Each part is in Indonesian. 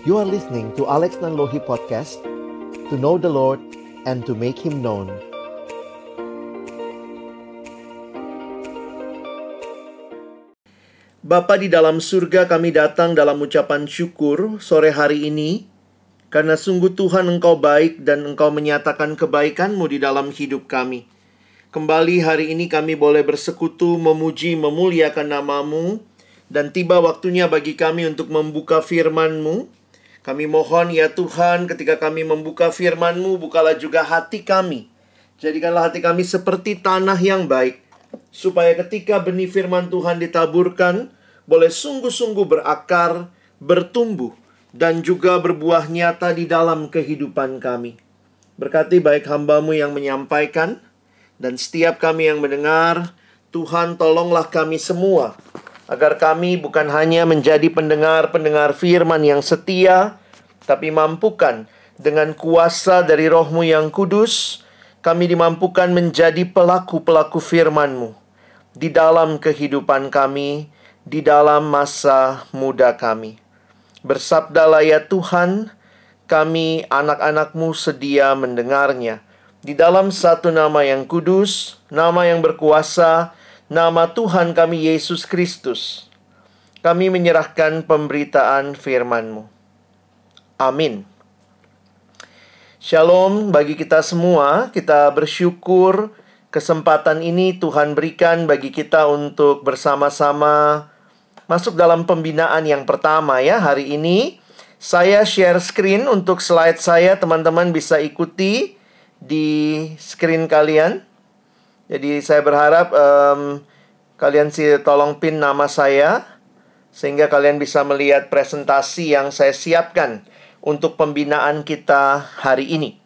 You are listening to Alex Nanlohi Podcast To know the Lord and to make Him known. Bapa di dalam surga kami datang dalam ucapan syukur sore hari ini Karena sungguh Tuhan Engkau baik dan Engkau menyatakan kebaikan-Mu di dalam hidup kami. Kembali hari ini kami boleh bersekutu memuji memuliakan namamu Dan tiba waktunya bagi kami untuk membuka firman-Mu kami mohon ya Tuhan ketika kami membuka firman-Mu, bukalah juga hati kami. Jadikanlah hati kami seperti tanah yang baik. Supaya ketika benih firman Tuhan ditaburkan, boleh sungguh-sungguh berakar, bertumbuh, dan juga berbuah nyata di dalam kehidupan kami. Berkati baik hambamu yang menyampaikan, dan setiap kami yang mendengar, Tuhan tolonglah kami semua agar kami bukan hanya menjadi pendengar-pendengar firman yang setia, tapi mampukan dengan kuasa dari rohmu yang kudus, kami dimampukan menjadi pelaku-pelaku firman-Mu di dalam kehidupan kami, di dalam masa muda kami. Bersabdalah ya Tuhan, kami anak-anakmu sedia mendengarnya. Di dalam satu nama yang kudus, nama yang berkuasa, nama Tuhan kami Yesus Kristus, kami menyerahkan pemberitaan firman-Mu. Amin. Shalom bagi kita semua, kita bersyukur kesempatan ini Tuhan berikan bagi kita untuk bersama-sama masuk dalam pembinaan yang pertama ya hari ini. Saya share screen untuk slide saya, teman-teman bisa ikuti di screen kalian. Jadi saya berharap um, kalian sih tolong pin nama saya sehingga kalian bisa melihat presentasi yang saya siapkan untuk pembinaan kita hari ini.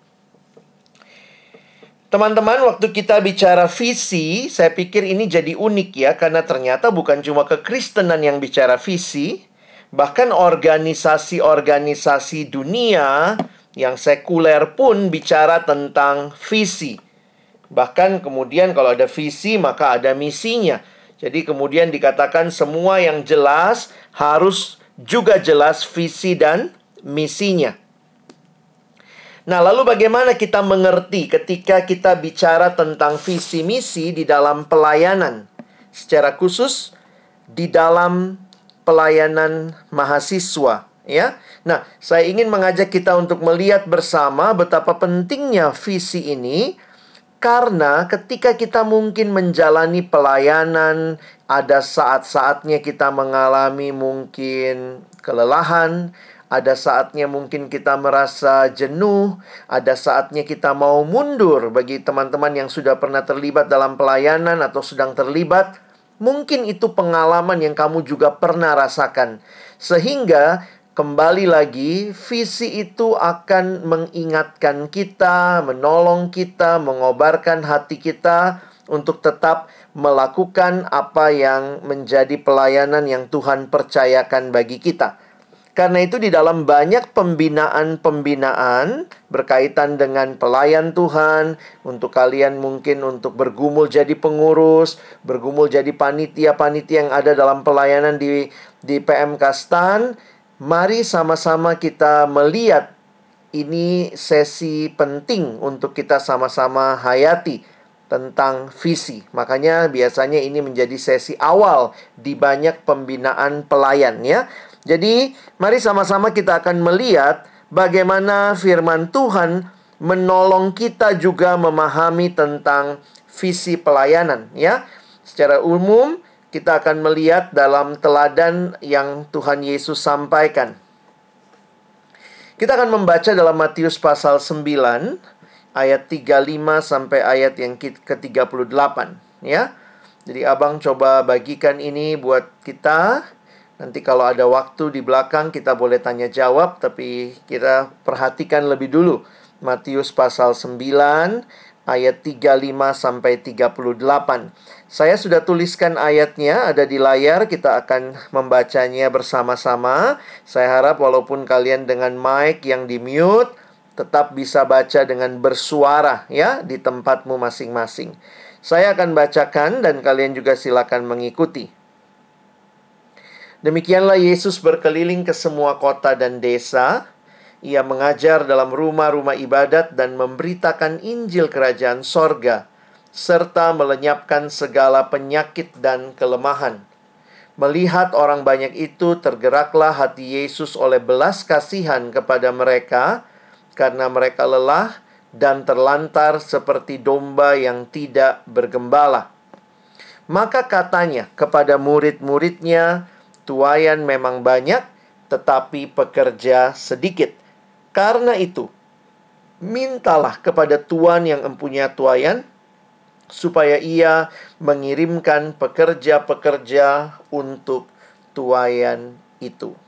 Teman-teman, waktu kita bicara visi, saya pikir ini jadi unik ya karena ternyata bukan cuma kekristenan yang bicara visi, bahkan organisasi-organisasi dunia yang sekuler pun bicara tentang visi. Bahkan kemudian kalau ada visi maka ada misinya. Jadi kemudian dikatakan semua yang jelas harus juga jelas visi dan misinya. Nah, lalu bagaimana kita mengerti ketika kita bicara tentang visi misi di dalam pelayanan? Secara khusus di dalam pelayanan mahasiswa, ya. Nah, saya ingin mengajak kita untuk melihat bersama betapa pentingnya visi ini karena ketika kita mungkin menjalani pelayanan, ada saat-saatnya kita mengalami mungkin kelelahan, ada saatnya mungkin kita merasa jenuh, ada saatnya kita mau mundur bagi teman-teman yang sudah pernah terlibat dalam pelayanan atau sedang terlibat. Mungkin itu pengalaman yang kamu juga pernah rasakan, sehingga Kembali lagi, visi itu akan mengingatkan kita, menolong kita, mengobarkan hati kita untuk tetap melakukan apa yang menjadi pelayanan yang Tuhan percayakan bagi kita. Karena itu di dalam banyak pembinaan-pembinaan berkaitan dengan pelayan Tuhan, untuk kalian mungkin untuk bergumul jadi pengurus, bergumul jadi panitia-panitia yang ada dalam pelayanan di di PMK Stan, Mari sama-sama kita melihat ini sesi penting untuk kita sama-sama hayati tentang visi. Makanya biasanya ini menjadi sesi awal di banyak pembinaan pelayan ya. Jadi, mari sama-sama kita akan melihat bagaimana firman Tuhan menolong kita juga memahami tentang visi pelayanan ya. Secara umum, kita akan melihat dalam teladan yang Tuhan Yesus sampaikan. Kita akan membaca dalam Matius pasal 9 ayat 35 sampai ayat yang ke-38 ya. Jadi abang coba bagikan ini buat kita. Nanti kalau ada waktu di belakang kita boleh tanya jawab tapi kita perhatikan lebih dulu Matius pasal 9 ayat 35 sampai 38. Saya sudah tuliskan ayatnya ada di layar, kita akan membacanya bersama-sama. Saya harap walaupun kalian dengan mic yang di-mute tetap bisa baca dengan bersuara ya di tempatmu masing-masing. Saya akan bacakan dan kalian juga silakan mengikuti. Demikianlah Yesus berkeliling ke semua kota dan desa. Ia mengajar dalam rumah-rumah ibadat dan memberitakan Injil Kerajaan Sorga, serta melenyapkan segala penyakit dan kelemahan. Melihat orang banyak itu, tergeraklah hati Yesus oleh belas kasihan kepada mereka, karena mereka lelah dan terlantar seperti domba yang tidak bergembala. Maka katanya kepada murid-muridnya, Tuayan memang banyak, tetapi pekerja sedikit. Karena itu, mintalah kepada Tuhan yang empunya tuayan, supaya ia mengirimkan pekerja-pekerja untuk tuayan itu.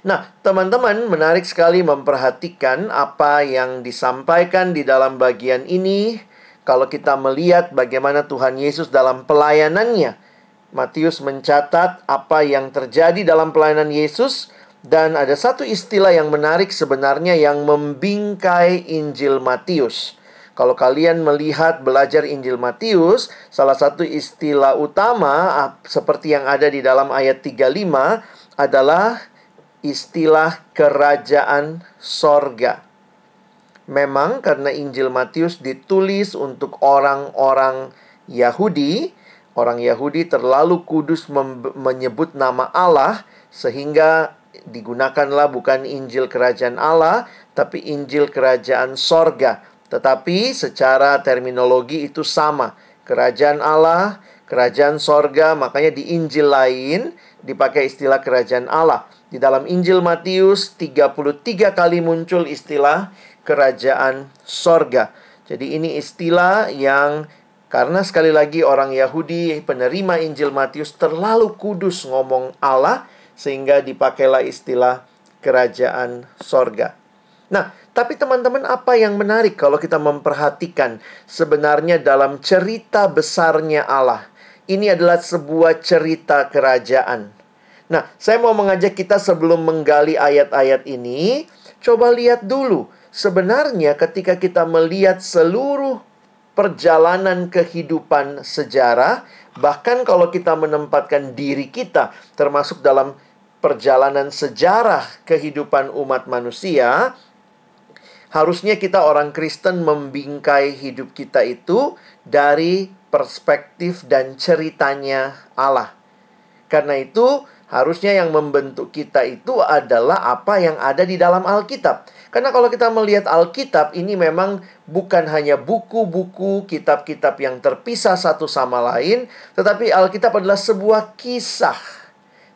Nah, teman-teman, menarik sekali memperhatikan apa yang disampaikan di dalam bagian ini. Kalau kita melihat bagaimana Tuhan Yesus dalam pelayanannya, Matius mencatat apa yang terjadi dalam pelayanan Yesus dan ada satu istilah yang menarik sebenarnya yang membingkai Injil Matius. Kalau kalian melihat belajar Injil Matius, salah satu istilah utama seperti yang ada di dalam ayat 35 adalah istilah kerajaan sorga. Memang karena Injil Matius ditulis untuk orang-orang Yahudi, Orang Yahudi terlalu kudus menyebut nama Allah sehingga digunakanlah bukan Injil Kerajaan Allah tapi Injil Kerajaan Sorga. Tetapi secara terminologi itu sama. Kerajaan Allah, Kerajaan Sorga, makanya di Injil lain dipakai istilah Kerajaan Allah. Di dalam Injil Matius 33 kali muncul istilah Kerajaan Sorga. Jadi ini istilah yang karena sekali lagi orang Yahudi penerima Injil Matius terlalu kudus ngomong Allah sehingga dipakailah istilah kerajaan sorga. Nah, tapi teman-teman apa yang menarik kalau kita memperhatikan sebenarnya dalam cerita besarnya Allah. Ini adalah sebuah cerita kerajaan. Nah, saya mau mengajak kita sebelum menggali ayat-ayat ini, coba lihat dulu. Sebenarnya ketika kita melihat seluruh perjalanan kehidupan sejarah, bahkan kalau kita menempatkan diri kita termasuk dalam perjalanan sejarah kehidupan umat manusia, harusnya kita orang Kristen membingkai hidup kita itu dari perspektif dan ceritanya Allah. Karena itu, harusnya yang membentuk kita itu adalah apa yang ada di dalam Alkitab. Karena kalau kita melihat Alkitab ini memang bukan hanya buku-buku kitab-kitab yang terpisah satu sama lain, tetapi Alkitab adalah sebuah kisah,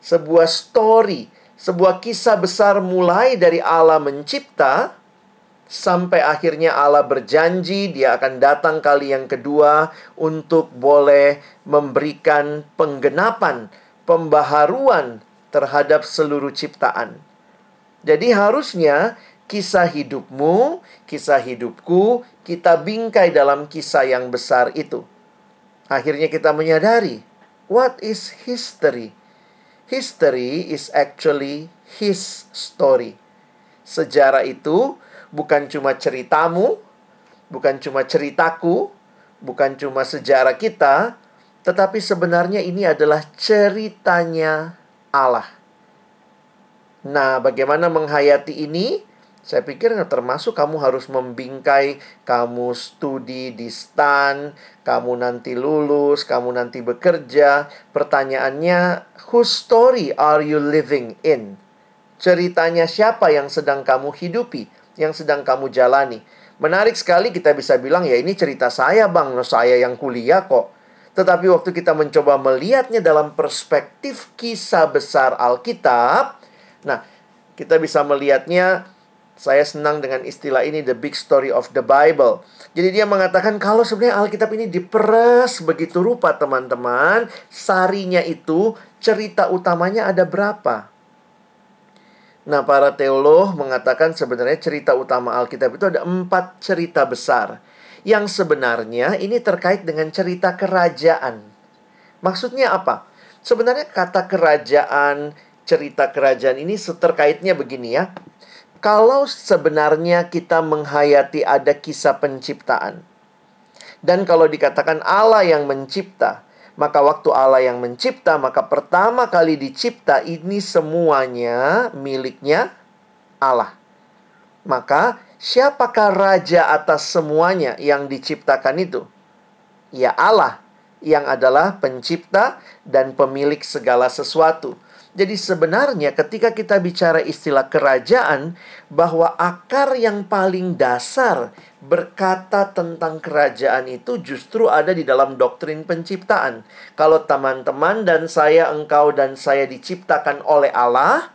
sebuah story, sebuah kisah besar mulai dari Allah mencipta sampai akhirnya Allah berjanji dia akan datang kali yang kedua untuk boleh memberikan penggenapan, pembaharuan terhadap seluruh ciptaan. Jadi harusnya kisah hidupmu, kisah hidupku, kita bingkai dalam kisah yang besar itu. Akhirnya kita menyadari, what is history? History is actually his story. Sejarah itu bukan cuma ceritamu, bukan cuma ceritaku, bukan cuma sejarah kita, tetapi sebenarnya ini adalah ceritanya Allah. Nah, bagaimana menghayati ini? Saya pikir termasuk kamu harus membingkai, kamu studi di STAN, kamu nanti lulus, kamu nanti bekerja. Pertanyaannya, whose story are you living in? Ceritanya siapa yang sedang kamu hidupi, yang sedang kamu jalani? Menarik sekali kita bisa bilang, ya ini cerita saya bang, no, saya yang kuliah kok. Tetapi waktu kita mencoba melihatnya dalam perspektif kisah besar Alkitab, nah kita bisa melihatnya saya senang dengan istilah ini the big story of the Bible. Jadi dia mengatakan kalau sebenarnya Alkitab ini diperes begitu rupa teman-teman, sarinya itu cerita utamanya ada berapa? Nah, para teolog mengatakan sebenarnya cerita utama Alkitab itu ada empat cerita besar. Yang sebenarnya ini terkait dengan cerita kerajaan. Maksudnya apa? Sebenarnya kata kerajaan, cerita kerajaan ini seterkaitnya begini ya kalau sebenarnya kita menghayati ada kisah penciptaan, dan kalau dikatakan Allah yang mencipta, Maka waktu Allah yang mencipta, maka pertama kali dicipta ini semuanya miliknya Allah. Maka siapakah raja atas semuanya yang diciptakan itu? Ya Allah yang adalah pencipta dan pemilik segala sesuatu. Jadi sebenarnya ketika kita bicara istilah kerajaan bahwa akar yang paling dasar berkata tentang kerajaan itu justru ada di dalam doktrin penciptaan. Kalau teman-teman dan saya, engkau dan saya diciptakan oleh Allah,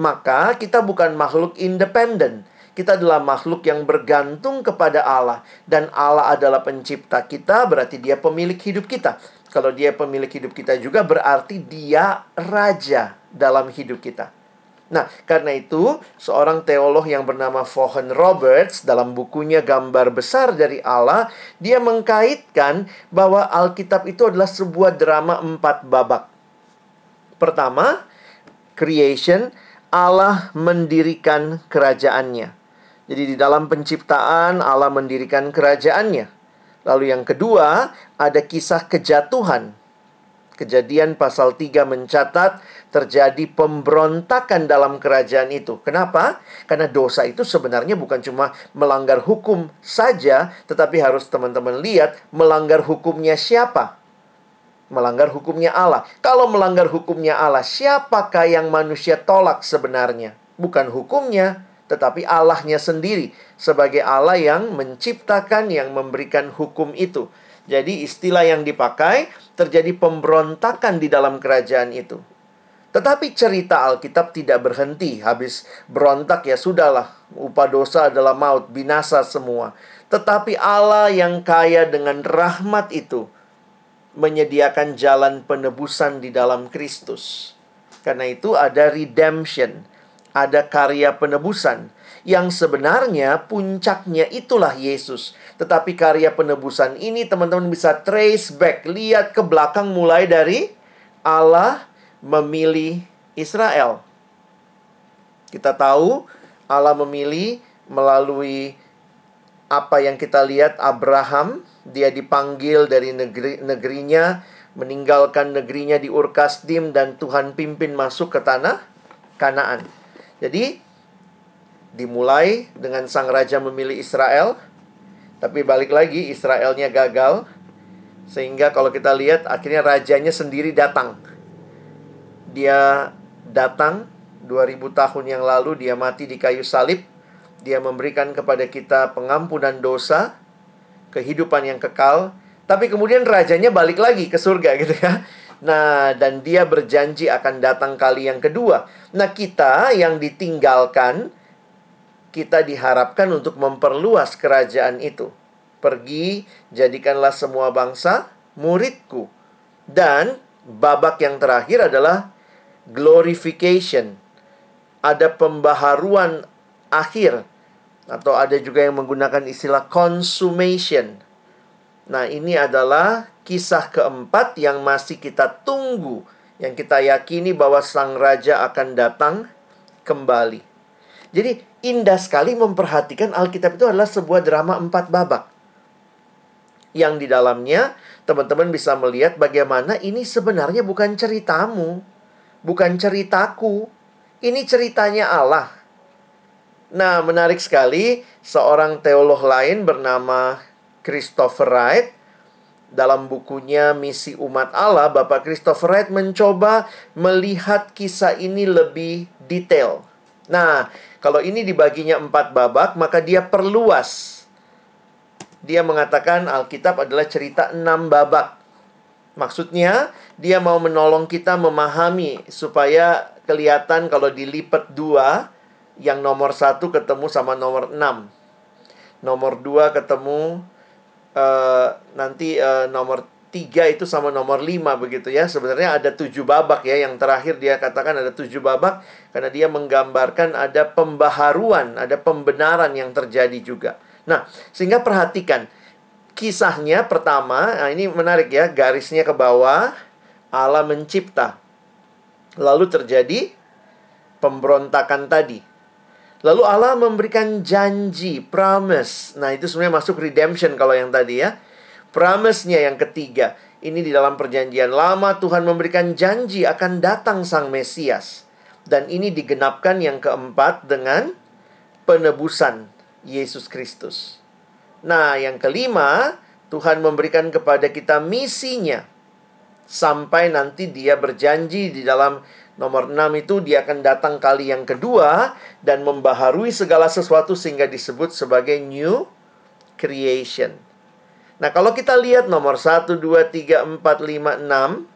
maka kita bukan makhluk independen. Kita adalah makhluk yang bergantung kepada Allah dan Allah adalah pencipta kita, berarti Dia pemilik hidup kita. Kalau dia pemilik hidup kita juga berarti dia raja dalam hidup kita. Nah, karena itu, seorang teolog yang bernama Vaughan Roberts dalam bukunya Gambar Besar dari Allah, dia mengkaitkan bahwa Alkitab itu adalah sebuah drama empat babak. Pertama, creation, Allah mendirikan kerajaannya. Jadi di dalam penciptaan Allah mendirikan kerajaannya. Lalu yang kedua, ada kisah kejatuhan. Kejadian pasal 3 mencatat terjadi pemberontakan dalam kerajaan itu. Kenapa? Karena dosa itu sebenarnya bukan cuma melanggar hukum saja, tetapi harus teman-teman lihat melanggar hukumnya siapa? Melanggar hukumnya Allah. Kalau melanggar hukumnya Allah, siapakah yang manusia tolak sebenarnya? Bukan hukumnya, tetapi Allahnya sendiri sebagai Allah yang menciptakan, yang memberikan hukum itu. Jadi istilah yang dipakai terjadi pemberontakan di dalam kerajaan itu. Tetapi cerita Alkitab tidak berhenti. Habis berontak ya sudahlah. Upah dosa adalah maut, binasa semua. Tetapi Allah yang kaya dengan rahmat itu menyediakan jalan penebusan di dalam Kristus. Karena itu ada redemption ada karya penebusan yang sebenarnya puncaknya itulah Yesus. Tetapi karya penebusan ini teman-teman bisa trace back, lihat ke belakang mulai dari Allah memilih Israel. Kita tahu Allah memilih melalui apa yang kita lihat Abraham, dia dipanggil dari negeri negerinya, meninggalkan negerinya di Urkasdim dan Tuhan pimpin masuk ke tanah Kanaan. Jadi dimulai dengan sang raja memilih Israel, tapi balik lagi Israelnya gagal. Sehingga kalau kita lihat akhirnya rajanya sendiri datang. Dia datang 2000 tahun yang lalu dia mati di kayu salib. Dia memberikan kepada kita pengampunan dosa, kehidupan yang kekal, tapi kemudian rajanya balik lagi ke surga gitu ya. Nah, dan dia berjanji akan datang kali yang kedua. Nah, kita yang ditinggalkan, kita diharapkan untuk memperluas kerajaan itu. Pergi, jadikanlah semua bangsa muridku. Dan babak yang terakhir adalah glorification. Ada pembaharuan akhir atau ada juga yang menggunakan istilah consummation. Nah, ini adalah kisah keempat yang masih kita tunggu, yang kita yakini bahwa sang raja akan datang kembali. Jadi indah sekali memperhatikan Alkitab itu adalah sebuah drama empat babak. Yang di dalamnya teman-teman bisa melihat bagaimana ini sebenarnya bukan ceritamu, bukan ceritaku. Ini ceritanya Allah. Nah, menarik sekali seorang teolog lain bernama Christopher Wright dalam bukunya Misi Umat Allah, Bapak Christopher Wright mencoba melihat kisah ini lebih detail. Nah, kalau ini dibaginya empat babak, maka dia perluas. Dia mengatakan Alkitab adalah cerita enam babak. Maksudnya, dia mau menolong kita memahami supaya kelihatan kalau dilipat dua, yang nomor satu ketemu sama nomor enam. Nomor dua ketemu uh, nanti uh, nomor tiga itu sama nomor lima begitu ya. Sebenarnya ada tujuh babak ya. Yang terakhir dia katakan ada tujuh babak karena dia menggambarkan ada pembaharuan ada pembenaran yang terjadi juga. Nah sehingga perhatikan kisahnya pertama nah ini menarik ya garisnya ke bawah Allah mencipta. Lalu terjadi pemberontakan tadi Lalu Allah memberikan janji, promise. Nah, itu sebenarnya masuk redemption kalau yang tadi ya. Promise-nya yang ketiga. Ini di dalam perjanjian lama Tuhan memberikan janji akan datang Sang Mesias. Dan ini digenapkan yang keempat dengan penebusan Yesus Kristus. Nah, yang kelima, Tuhan memberikan kepada kita misinya. Sampai nanti dia berjanji di dalam nomor 6 itu dia akan datang kali yang kedua dan membaharui segala sesuatu sehingga disebut sebagai new creation. Nah, kalau kita lihat nomor 1, 2, 3, 4, 5, 6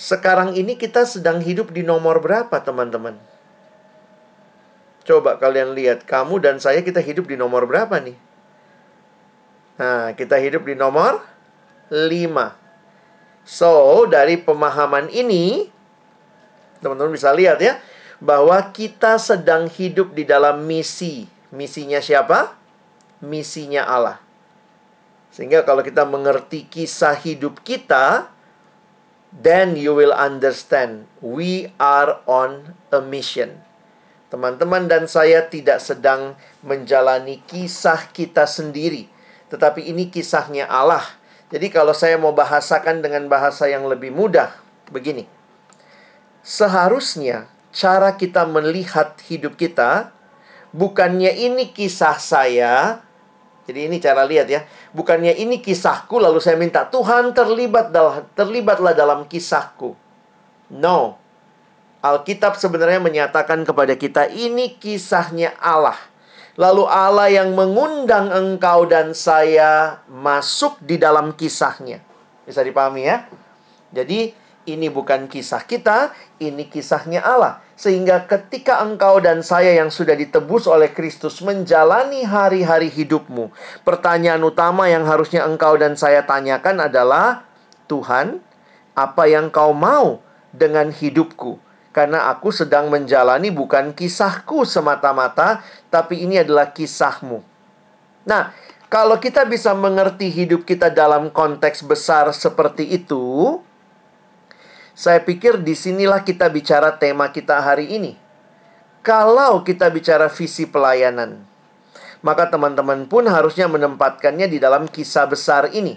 sekarang ini kita sedang hidup di nomor berapa, teman-teman? Coba kalian lihat, kamu dan saya kita hidup di nomor berapa nih? Nah, kita hidup di nomor 5. So, dari pemahaman ini, teman-teman bisa lihat ya, bahwa kita sedang hidup di dalam misi. Misinya siapa? Misinya Allah. Sehingga kalau kita mengerti kisah hidup kita, then you will understand we are on a mission. Teman-teman dan saya tidak sedang menjalani kisah kita sendiri, tetapi ini kisahnya Allah. Jadi kalau saya mau bahasakan dengan bahasa yang lebih mudah, begini. Seharusnya cara kita melihat hidup kita bukannya ini kisah saya. Jadi ini cara lihat ya. Bukannya ini kisahku lalu saya minta Tuhan terlibat dalam terlibatlah dalam kisahku. No. Alkitab sebenarnya menyatakan kepada kita ini kisahnya Allah. Lalu Allah yang mengundang engkau dan saya masuk di dalam kisahnya. Bisa dipahami ya? Jadi ini bukan kisah kita, ini kisahnya Allah. Sehingga ketika engkau dan saya yang sudah ditebus oleh Kristus menjalani hari-hari hidupmu, pertanyaan utama yang harusnya engkau dan saya tanyakan adalah, Tuhan, apa yang kau mau dengan hidupku? Karena aku sedang menjalani bukan kisahku semata-mata, tapi ini adalah kisahmu. Nah, kalau kita bisa mengerti hidup kita dalam konteks besar seperti itu, saya pikir di sinilah kita bicara tema kita hari ini. Kalau kita bicara visi pelayanan, maka teman-teman pun harusnya menempatkannya di dalam kisah besar ini.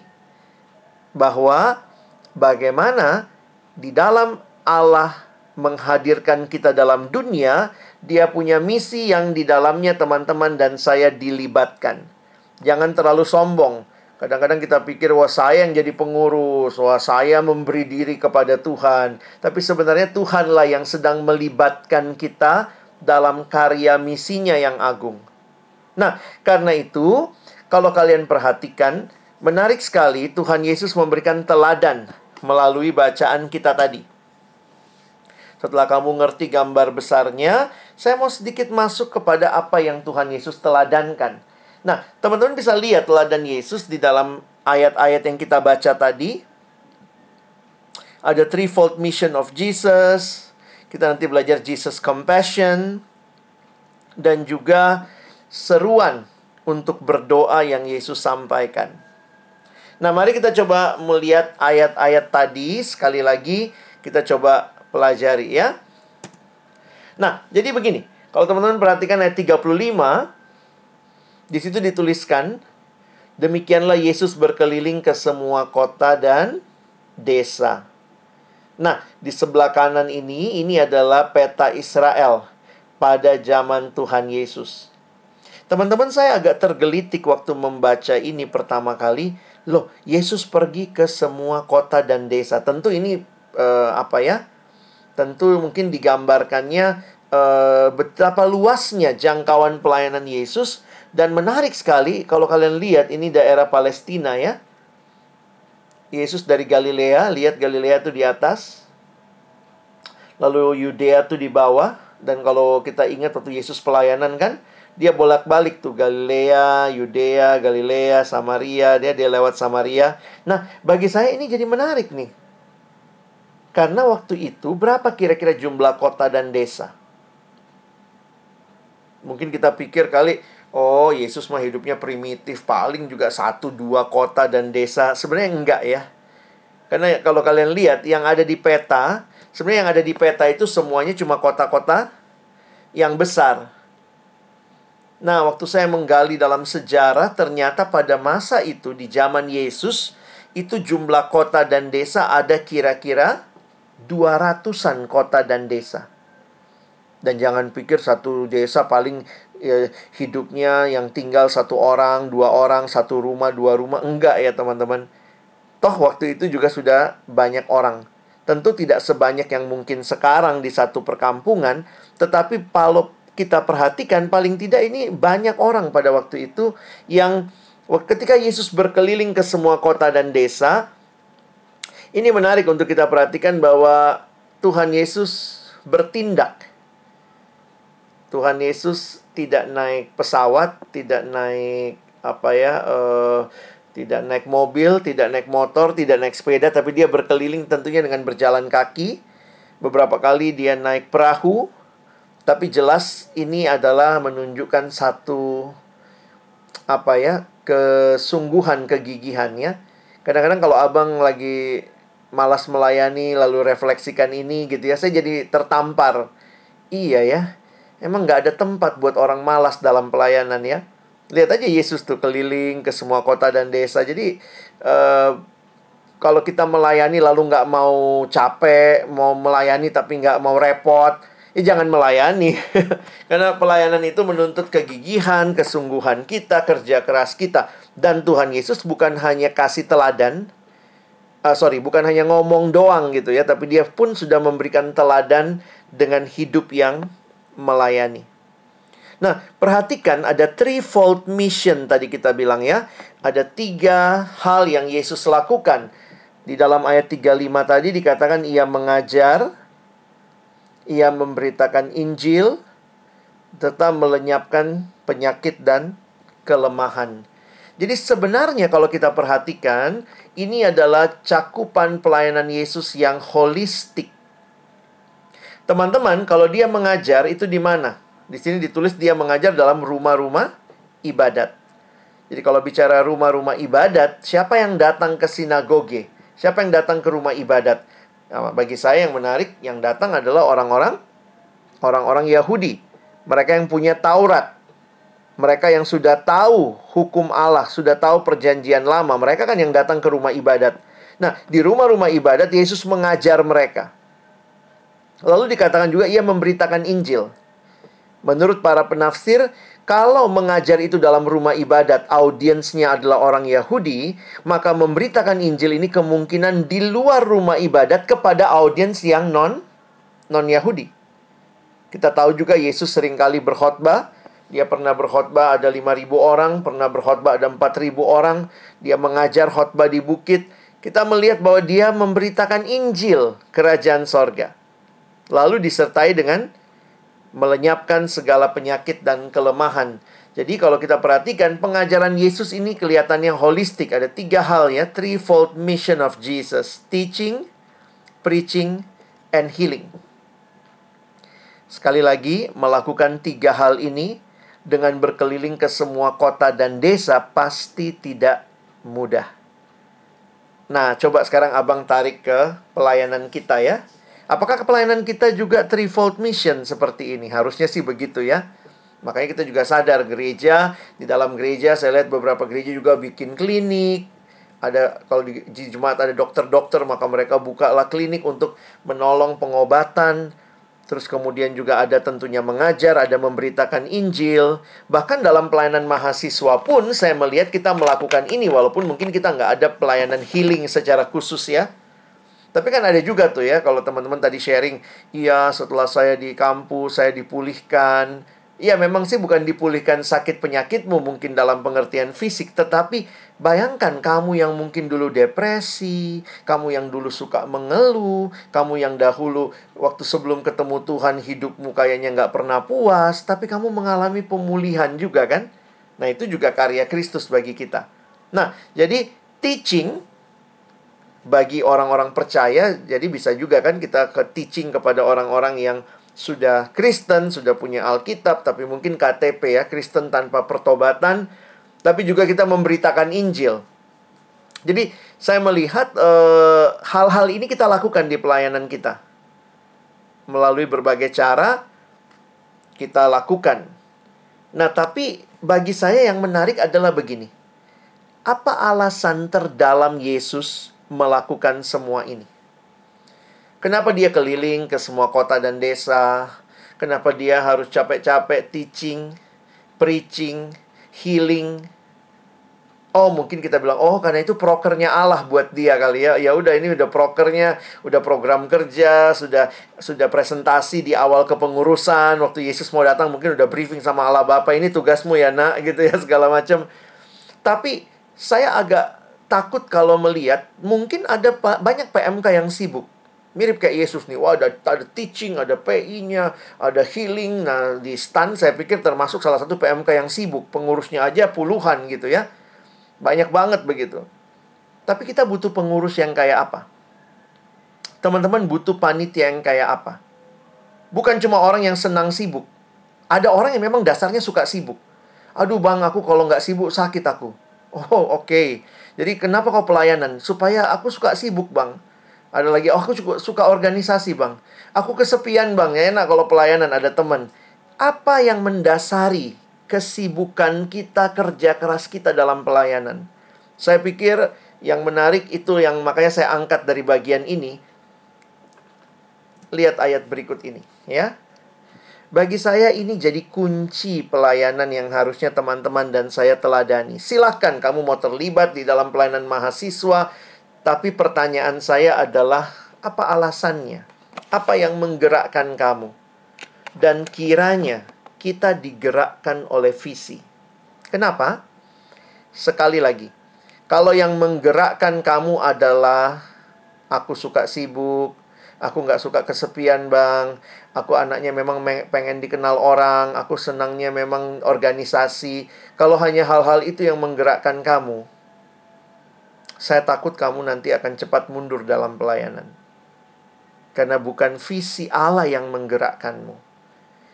Bahwa bagaimana di dalam Allah menghadirkan kita dalam dunia, dia punya misi yang di dalamnya teman-teman dan saya dilibatkan. Jangan terlalu sombong. Kadang-kadang kita pikir, wah saya yang jadi pengurus, wah saya memberi diri kepada Tuhan. Tapi sebenarnya Tuhanlah yang sedang melibatkan kita dalam karya misinya yang agung. Nah, karena itu, kalau kalian perhatikan, menarik sekali Tuhan Yesus memberikan teladan melalui bacaan kita tadi. Setelah kamu ngerti gambar besarnya, saya mau sedikit masuk kepada apa yang Tuhan Yesus teladankan. Nah, teman-teman bisa lihat teladan Yesus di dalam ayat-ayat yang kita baca tadi. Ada threefold mission of Jesus. Kita nanti belajar Jesus compassion. Dan juga seruan untuk berdoa yang Yesus sampaikan. Nah, mari kita coba melihat ayat-ayat tadi. Sekali lagi, kita coba pelajari ya. Nah, jadi begini. Kalau teman-teman perhatikan ayat 35, di situ dituliskan, demikianlah Yesus berkeliling ke semua kota dan desa. Nah, di sebelah kanan ini, ini adalah peta Israel pada zaman Tuhan Yesus. Teman-teman saya agak tergelitik waktu membaca ini pertama kali. Loh, Yesus pergi ke semua kota dan desa. Tentu ini uh, apa ya? Tentu mungkin digambarkannya uh, betapa luasnya jangkauan pelayanan Yesus dan menarik sekali kalau kalian lihat ini daerah Palestina ya. Yesus dari Galilea, lihat Galilea itu di atas. Lalu Yudea itu di bawah dan kalau kita ingat waktu Yesus pelayanan kan dia bolak-balik tuh Galilea, Yudea, Galilea, Samaria, dia dia lewat Samaria. Nah, bagi saya ini jadi menarik nih. Karena waktu itu berapa kira-kira jumlah kota dan desa? Mungkin kita pikir kali, oh Yesus mah hidupnya primitif, paling juga satu dua kota dan desa. Sebenarnya enggak ya. Karena kalau kalian lihat yang ada di peta, sebenarnya yang ada di peta itu semuanya cuma kota-kota yang besar. Nah, waktu saya menggali dalam sejarah, ternyata pada masa itu di zaman Yesus, itu jumlah kota dan desa ada kira-kira 200-an kota dan desa. Dan jangan pikir satu desa paling ya, hidupnya yang tinggal satu orang, dua orang, satu rumah, dua rumah. Enggak ya teman-teman. Toh waktu itu juga sudah banyak orang. Tentu tidak sebanyak yang mungkin sekarang di satu perkampungan. Tetapi kalau kita perhatikan paling tidak ini banyak orang pada waktu itu yang ketika Yesus berkeliling ke semua kota dan desa. Ini menarik untuk kita perhatikan bahwa Tuhan Yesus bertindak Tuhan Yesus tidak naik pesawat, tidak naik apa ya, uh, tidak naik mobil, tidak naik motor, tidak naik sepeda, tapi dia berkeliling tentunya dengan berjalan kaki. Beberapa kali dia naik perahu, tapi jelas ini adalah menunjukkan satu apa ya kesungguhan kegigihannya. Kadang-kadang kalau abang lagi malas melayani lalu refleksikan ini gitu ya, saya jadi tertampar. Iya ya, Emang nggak ada tempat buat orang malas dalam pelayanan ya. Lihat aja Yesus tuh keliling ke semua kota dan desa. Jadi uh, kalau kita melayani lalu nggak mau capek, mau melayani tapi nggak mau repot, ya jangan melayani. Karena pelayanan itu menuntut kegigihan, kesungguhan kita, kerja keras kita. Dan Tuhan Yesus bukan hanya kasih teladan, uh, sorry, bukan hanya ngomong doang gitu ya, tapi dia pun sudah memberikan teladan dengan hidup yang melayani. Nah, perhatikan ada threefold mission tadi kita bilang ya. Ada tiga hal yang Yesus lakukan. Di dalam ayat 35 tadi dikatakan ia mengajar, ia memberitakan Injil, tetap melenyapkan penyakit dan kelemahan. Jadi sebenarnya kalau kita perhatikan, ini adalah cakupan pelayanan Yesus yang holistik. Teman-teman, kalau dia mengajar itu di mana? Di sini ditulis dia mengajar dalam rumah-rumah ibadat. Jadi kalau bicara rumah-rumah ibadat, siapa yang datang ke sinagoge? Siapa yang datang ke rumah ibadat? Nah, bagi saya yang menarik, yang datang adalah orang-orang orang-orang Yahudi. Mereka yang punya Taurat. Mereka yang sudah tahu hukum Allah, sudah tahu perjanjian lama. Mereka kan yang datang ke rumah ibadat. Nah, di rumah-rumah ibadat Yesus mengajar mereka. Lalu dikatakan juga ia memberitakan Injil. Menurut para penafsir, kalau mengajar itu dalam rumah ibadat, audiensnya adalah orang Yahudi, maka memberitakan Injil ini kemungkinan di luar rumah ibadat kepada audiens yang non non Yahudi. Kita tahu juga Yesus sering kali berkhotbah. Dia pernah berkhotbah ada 5000 orang, pernah berkhotbah ada 4000 orang. Dia mengajar khotbah di bukit. Kita melihat bahwa dia memberitakan Injil kerajaan sorga lalu disertai dengan melenyapkan segala penyakit dan kelemahan. Jadi kalau kita perhatikan pengajaran Yesus ini kelihatannya holistik. Ada tiga hal ya, threefold mission of Jesus. Teaching, preaching, and healing. Sekali lagi, melakukan tiga hal ini dengan berkeliling ke semua kota dan desa pasti tidak mudah. Nah, coba sekarang abang tarik ke pelayanan kita ya. Apakah pelayanan kita juga threefold mission seperti ini? Harusnya sih begitu ya. Makanya kita juga sadar gereja, di dalam gereja saya lihat beberapa gereja juga bikin klinik. Ada kalau di, Jumat ada dokter-dokter maka mereka bukalah klinik untuk menolong pengobatan. Terus kemudian juga ada tentunya mengajar, ada memberitakan Injil. Bahkan dalam pelayanan mahasiswa pun saya melihat kita melakukan ini walaupun mungkin kita nggak ada pelayanan healing secara khusus ya tapi kan ada juga tuh ya kalau teman-teman tadi sharing, iya setelah saya di kampus saya dipulihkan. Iya memang sih bukan dipulihkan sakit penyakitmu mungkin dalam pengertian fisik, tetapi bayangkan kamu yang mungkin dulu depresi, kamu yang dulu suka mengeluh, kamu yang dahulu waktu sebelum ketemu Tuhan hidupmu kayaknya nggak pernah puas, tapi kamu mengalami pemulihan juga kan? Nah itu juga karya Kristus bagi kita. Nah jadi teaching bagi orang-orang percaya jadi bisa juga kan kita ke teaching kepada orang-orang yang sudah Kristen, sudah punya Alkitab tapi mungkin KTP ya, Kristen tanpa pertobatan tapi juga kita memberitakan Injil. Jadi saya melihat eh, hal-hal uh, ini kita lakukan di pelayanan kita. Melalui berbagai cara kita lakukan. Nah, tapi bagi saya yang menarik adalah begini Apa alasan terdalam Yesus melakukan semua ini? Kenapa dia keliling ke semua kota dan desa? Kenapa dia harus capek-capek teaching, preaching, healing, Oh mungkin kita bilang oh karena itu prokernya Allah buat dia kali ya. Ya udah ini udah prokernya udah program kerja sudah sudah presentasi di awal kepengurusan waktu Yesus mau datang mungkin udah briefing sama Allah Bapa ini tugasmu ya nak gitu ya segala macam. Tapi saya agak takut kalau melihat mungkin ada banyak PMK yang sibuk mirip kayak Yesus nih wah ada ada teaching ada PI-nya ada healing nah di stand saya pikir termasuk salah satu PMK yang sibuk pengurusnya aja puluhan gitu ya banyak banget begitu. Tapi kita butuh pengurus yang kayak apa? Teman-teman butuh panitia yang kayak apa? Bukan cuma orang yang senang sibuk. Ada orang yang memang dasarnya suka sibuk. Aduh bang, aku kalau nggak sibuk sakit aku. Oh oke. Okay. Jadi kenapa kau pelayanan? Supaya aku suka sibuk bang. Ada lagi, oh aku suka, suka organisasi bang. Aku kesepian bang, ya enak kalau pelayanan ada teman. Apa yang mendasari kesibukan kita, kerja keras kita dalam pelayanan. Saya pikir yang menarik itu yang makanya saya angkat dari bagian ini. Lihat ayat berikut ini, ya. Bagi saya ini jadi kunci pelayanan yang harusnya teman-teman dan saya teladani. Silahkan kamu mau terlibat di dalam pelayanan mahasiswa, tapi pertanyaan saya adalah apa alasannya? Apa yang menggerakkan kamu? Dan kiranya kita digerakkan oleh visi. Kenapa? Sekali lagi, kalau yang menggerakkan kamu adalah aku suka sibuk, aku nggak suka kesepian bang, aku anaknya memang pengen dikenal orang, aku senangnya memang organisasi. Kalau hanya hal-hal itu yang menggerakkan kamu, saya takut kamu nanti akan cepat mundur dalam pelayanan. Karena bukan visi Allah yang menggerakkanmu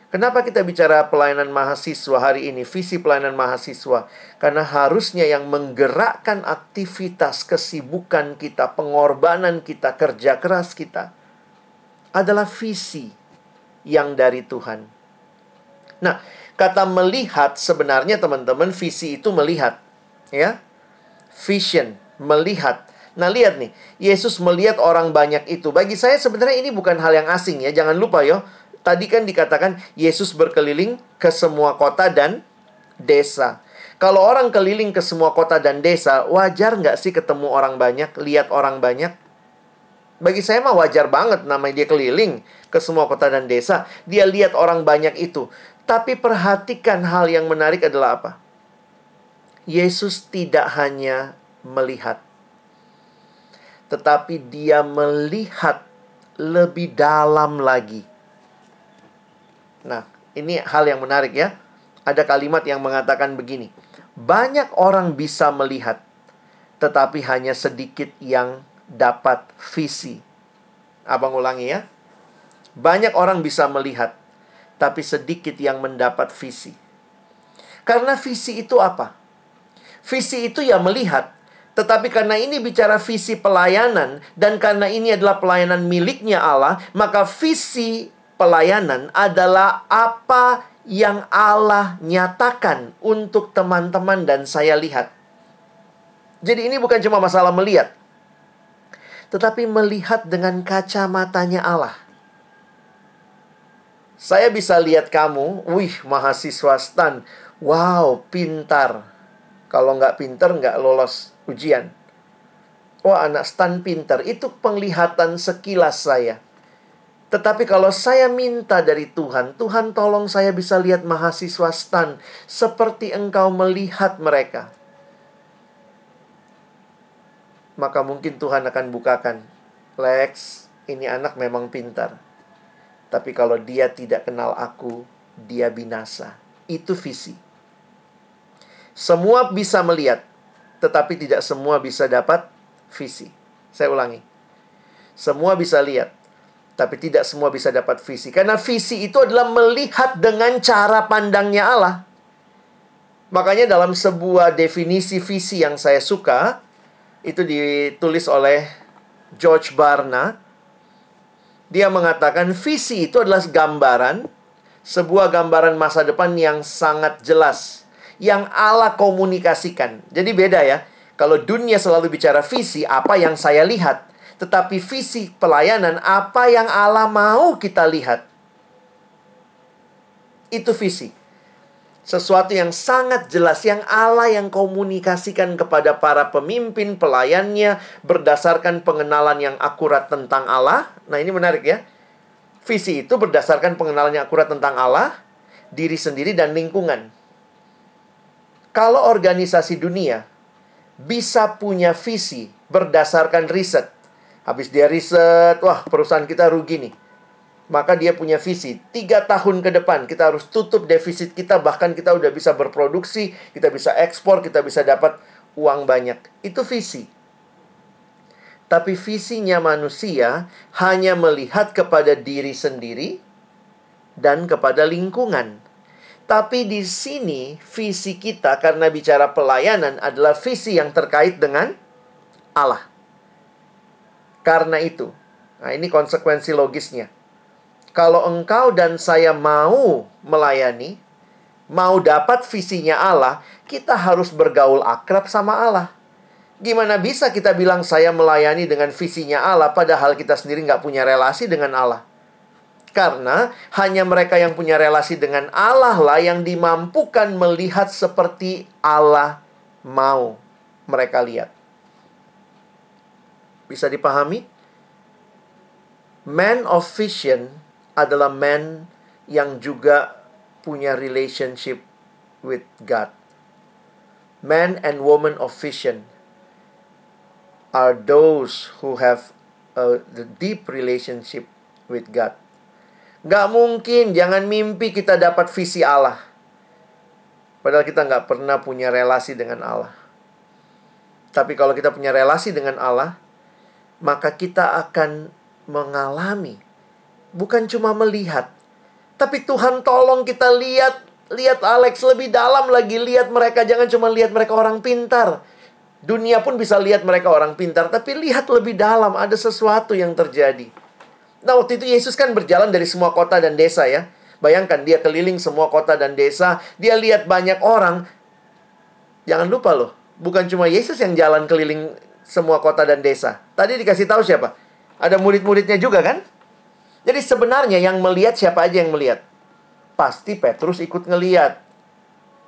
Kenapa kita bicara pelayanan mahasiswa hari ini, visi pelayanan mahasiswa? Karena harusnya yang menggerakkan aktivitas kesibukan kita, pengorbanan kita, kerja keras kita adalah visi yang dari Tuhan. Nah, kata melihat sebenarnya teman-teman visi itu melihat, ya. Vision, melihat. Nah, lihat nih, Yesus melihat orang banyak itu. Bagi saya sebenarnya ini bukan hal yang asing ya. Jangan lupa ya, Tadi kan dikatakan Yesus berkeliling ke semua kota dan desa. Kalau orang keliling ke semua kota dan desa, wajar nggak sih ketemu orang banyak, lihat orang banyak? Bagi saya mah wajar banget namanya dia keliling ke semua kota dan desa. Dia lihat orang banyak itu. Tapi perhatikan hal yang menarik adalah apa? Yesus tidak hanya melihat. Tetapi dia melihat lebih dalam lagi. Nah, ini hal yang menarik ya. Ada kalimat yang mengatakan begini. Banyak orang bisa melihat, tetapi hanya sedikit yang dapat visi. Abang ulangi ya. Banyak orang bisa melihat, tapi sedikit yang mendapat visi. Karena visi itu apa? Visi itu ya melihat, tetapi karena ini bicara visi pelayanan dan karena ini adalah pelayanan miliknya Allah, maka visi pelayanan adalah apa yang Allah nyatakan untuk teman-teman dan saya lihat. Jadi ini bukan cuma masalah melihat, tetapi melihat dengan kacamatanya Allah. Saya bisa lihat kamu, wih mahasiswa stan, wow pintar. Kalau nggak pintar nggak lolos ujian. Wah anak stan pintar, itu penglihatan sekilas saya. Tetapi kalau saya minta dari Tuhan, Tuhan tolong saya bisa lihat mahasiswa STAN seperti engkau melihat mereka. Maka mungkin Tuhan akan bukakan, Lex, ini anak memang pintar. Tapi kalau dia tidak kenal aku, dia binasa. Itu visi. Semua bisa melihat, tetapi tidak semua bisa dapat visi. Saya ulangi. Semua bisa lihat, tapi tidak semua bisa dapat visi. Karena visi itu adalah melihat dengan cara pandangnya Allah. Makanya dalam sebuah definisi visi yang saya suka, itu ditulis oleh George Barna. Dia mengatakan visi itu adalah gambaran, sebuah gambaran masa depan yang sangat jelas. Yang Allah komunikasikan. Jadi beda ya. Kalau dunia selalu bicara visi, apa yang saya lihat. Tetapi visi pelayanan, apa yang Allah mau kita lihat. Itu visi. Sesuatu yang sangat jelas, yang Allah yang komunikasikan kepada para pemimpin pelayannya berdasarkan pengenalan yang akurat tentang Allah. Nah ini menarik ya. Visi itu berdasarkan pengenalan yang akurat tentang Allah, diri sendiri, dan lingkungan. Kalau organisasi dunia bisa punya visi berdasarkan riset. Habis dia riset, wah perusahaan kita rugi nih. Maka dia punya visi. Tiga tahun ke depan kita harus tutup defisit kita. Bahkan kita udah bisa berproduksi, kita bisa ekspor, kita bisa dapat uang banyak. Itu visi. Tapi visinya manusia hanya melihat kepada diri sendiri dan kepada lingkungan. Tapi di sini visi kita karena bicara pelayanan adalah visi yang terkait dengan Allah. Karena itu, nah ini konsekuensi logisnya. Kalau engkau dan saya mau melayani, mau dapat visinya Allah, kita harus bergaul akrab sama Allah. Gimana bisa kita bilang saya melayani dengan visinya Allah padahal kita sendiri nggak punya relasi dengan Allah? Karena hanya mereka yang punya relasi dengan Allah lah yang dimampukan melihat seperti Allah mau mereka lihat. Bisa dipahami? Man of vision adalah man yang juga punya relationship with God. Man and woman of vision are those who have a deep relationship with God. Gak mungkin, jangan mimpi kita dapat visi Allah. Padahal kita nggak pernah punya relasi dengan Allah. Tapi kalau kita punya relasi dengan Allah, maka kita akan mengalami. Bukan cuma melihat. Tapi Tuhan tolong kita lihat. Lihat Alex lebih dalam lagi. Lihat mereka. Jangan cuma lihat mereka orang pintar. Dunia pun bisa lihat mereka orang pintar. Tapi lihat lebih dalam. Ada sesuatu yang terjadi. Nah, waktu itu Yesus kan berjalan dari semua kota dan desa ya. Bayangkan dia keliling semua kota dan desa, dia lihat banyak orang. Jangan lupa loh, bukan cuma Yesus yang jalan keliling semua kota dan desa. Tadi dikasih tahu siapa? Ada murid-muridnya juga kan? Jadi sebenarnya yang melihat siapa aja yang melihat? Pasti Petrus ikut ngeliat.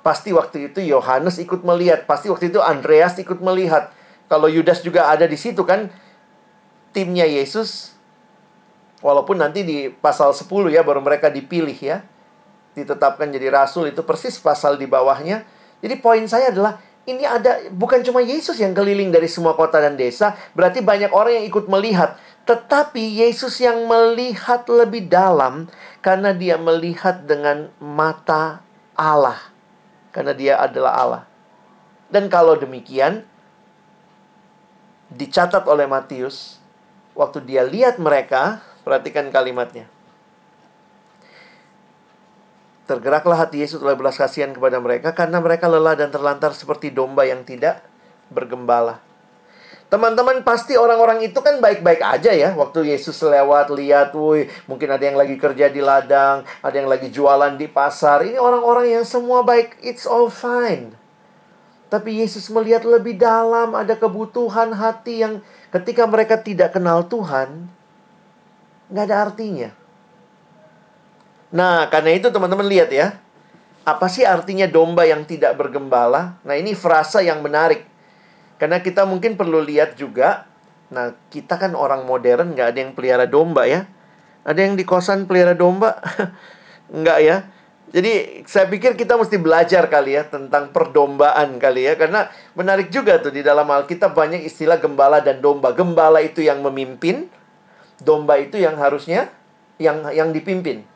Pasti waktu itu Yohanes ikut melihat. Pasti waktu itu Andreas ikut melihat. Kalau Yudas juga ada di situ kan, timnya Yesus Walaupun nanti di pasal 10 ya baru mereka dipilih ya. Ditetapkan jadi rasul itu persis pasal di bawahnya. Jadi poin saya adalah ini ada bukan cuma Yesus yang keliling dari semua kota dan desa, berarti banyak orang yang ikut melihat. Tetapi Yesus yang melihat lebih dalam karena dia melihat dengan mata Allah. Karena dia adalah Allah. Dan kalau demikian dicatat oleh Matius waktu dia lihat mereka Perhatikan kalimatnya. Tergeraklah hati Yesus oleh belas kasihan kepada mereka karena mereka lelah dan terlantar seperti domba yang tidak bergembala. Teman-teman pasti orang-orang itu kan baik-baik aja ya Waktu Yesus lewat lihat Wih mungkin ada yang lagi kerja di ladang Ada yang lagi jualan di pasar Ini orang-orang yang semua baik It's all fine Tapi Yesus melihat lebih dalam Ada kebutuhan hati yang ketika mereka tidak kenal Tuhan nggak ada artinya. Nah, karena itu teman-teman lihat ya. Apa sih artinya domba yang tidak bergembala? Nah, ini frasa yang menarik. Karena kita mungkin perlu lihat juga. Nah, kita kan orang modern, nggak ada yang pelihara domba ya. Ada yang di kosan pelihara domba? nggak ya. Jadi saya pikir kita mesti belajar kali ya tentang perdombaan kali ya karena menarik juga tuh di dalam Alkitab banyak istilah gembala dan domba. Gembala itu yang memimpin, domba itu yang harusnya yang yang dipimpin.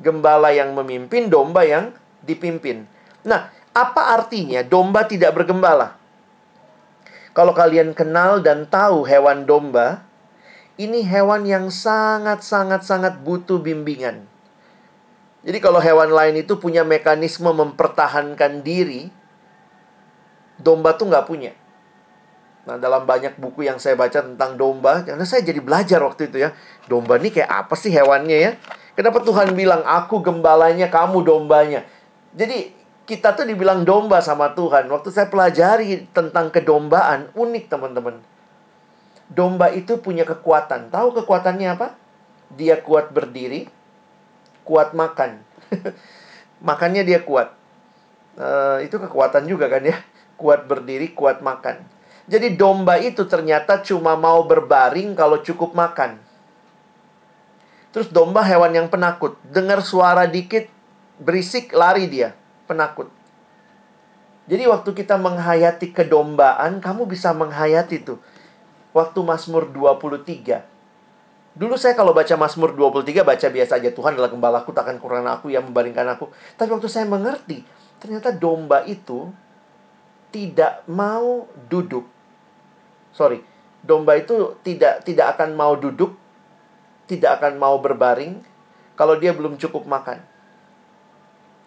Gembala yang memimpin, domba yang dipimpin. Nah, apa artinya domba tidak bergembala? Kalau kalian kenal dan tahu hewan domba, ini hewan yang sangat-sangat-sangat butuh bimbingan. Jadi kalau hewan lain itu punya mekanisme mempertahankan diri, domba tuh nggak punya. Nah, dalam banyak buku yang saya baca tentang domba, karena saya jadi belajar waktu itu ya. Domba ini kayak apa sih hewannya ya? Kenapa Tuhan bilang, aku gembalanya, kamu dombanya? Jadi, kita tuh dibilang domba sama Tuhan. Waktu saya pelajari tentang kedombaan, unik teman-teman. Domba itu punya kekuatan. Tahu kekuatannya apa? Dia kuat berdiri, kuat makan. Makannya dia kuat. Uh, itu kekuatan juga kan ya. Kuat berdiri, kuat makan. Jadi domba itu ternyata cuma mau berbaring kalau cukup makan. Terus domba hewan yang penakut. Dengar suara dikit, berisik, lari dia. Penakut. Jadi waktu kita menghayati kedombaan, kamu bisa menghayati tuh. Waktu Mazmur 23. Dulu saya kalau baca Mazmur 23 baca biasa aja Tuhan adalah gembalaku takkan kurang aku yang membaringkan aku. Tapi waktu saya mengerti, ternyata domba itu tidak mau duduk. Sorry, domba itu tidak tidak akan mau duduk tidak akan mau berbaring kalau dia belum cukup makan.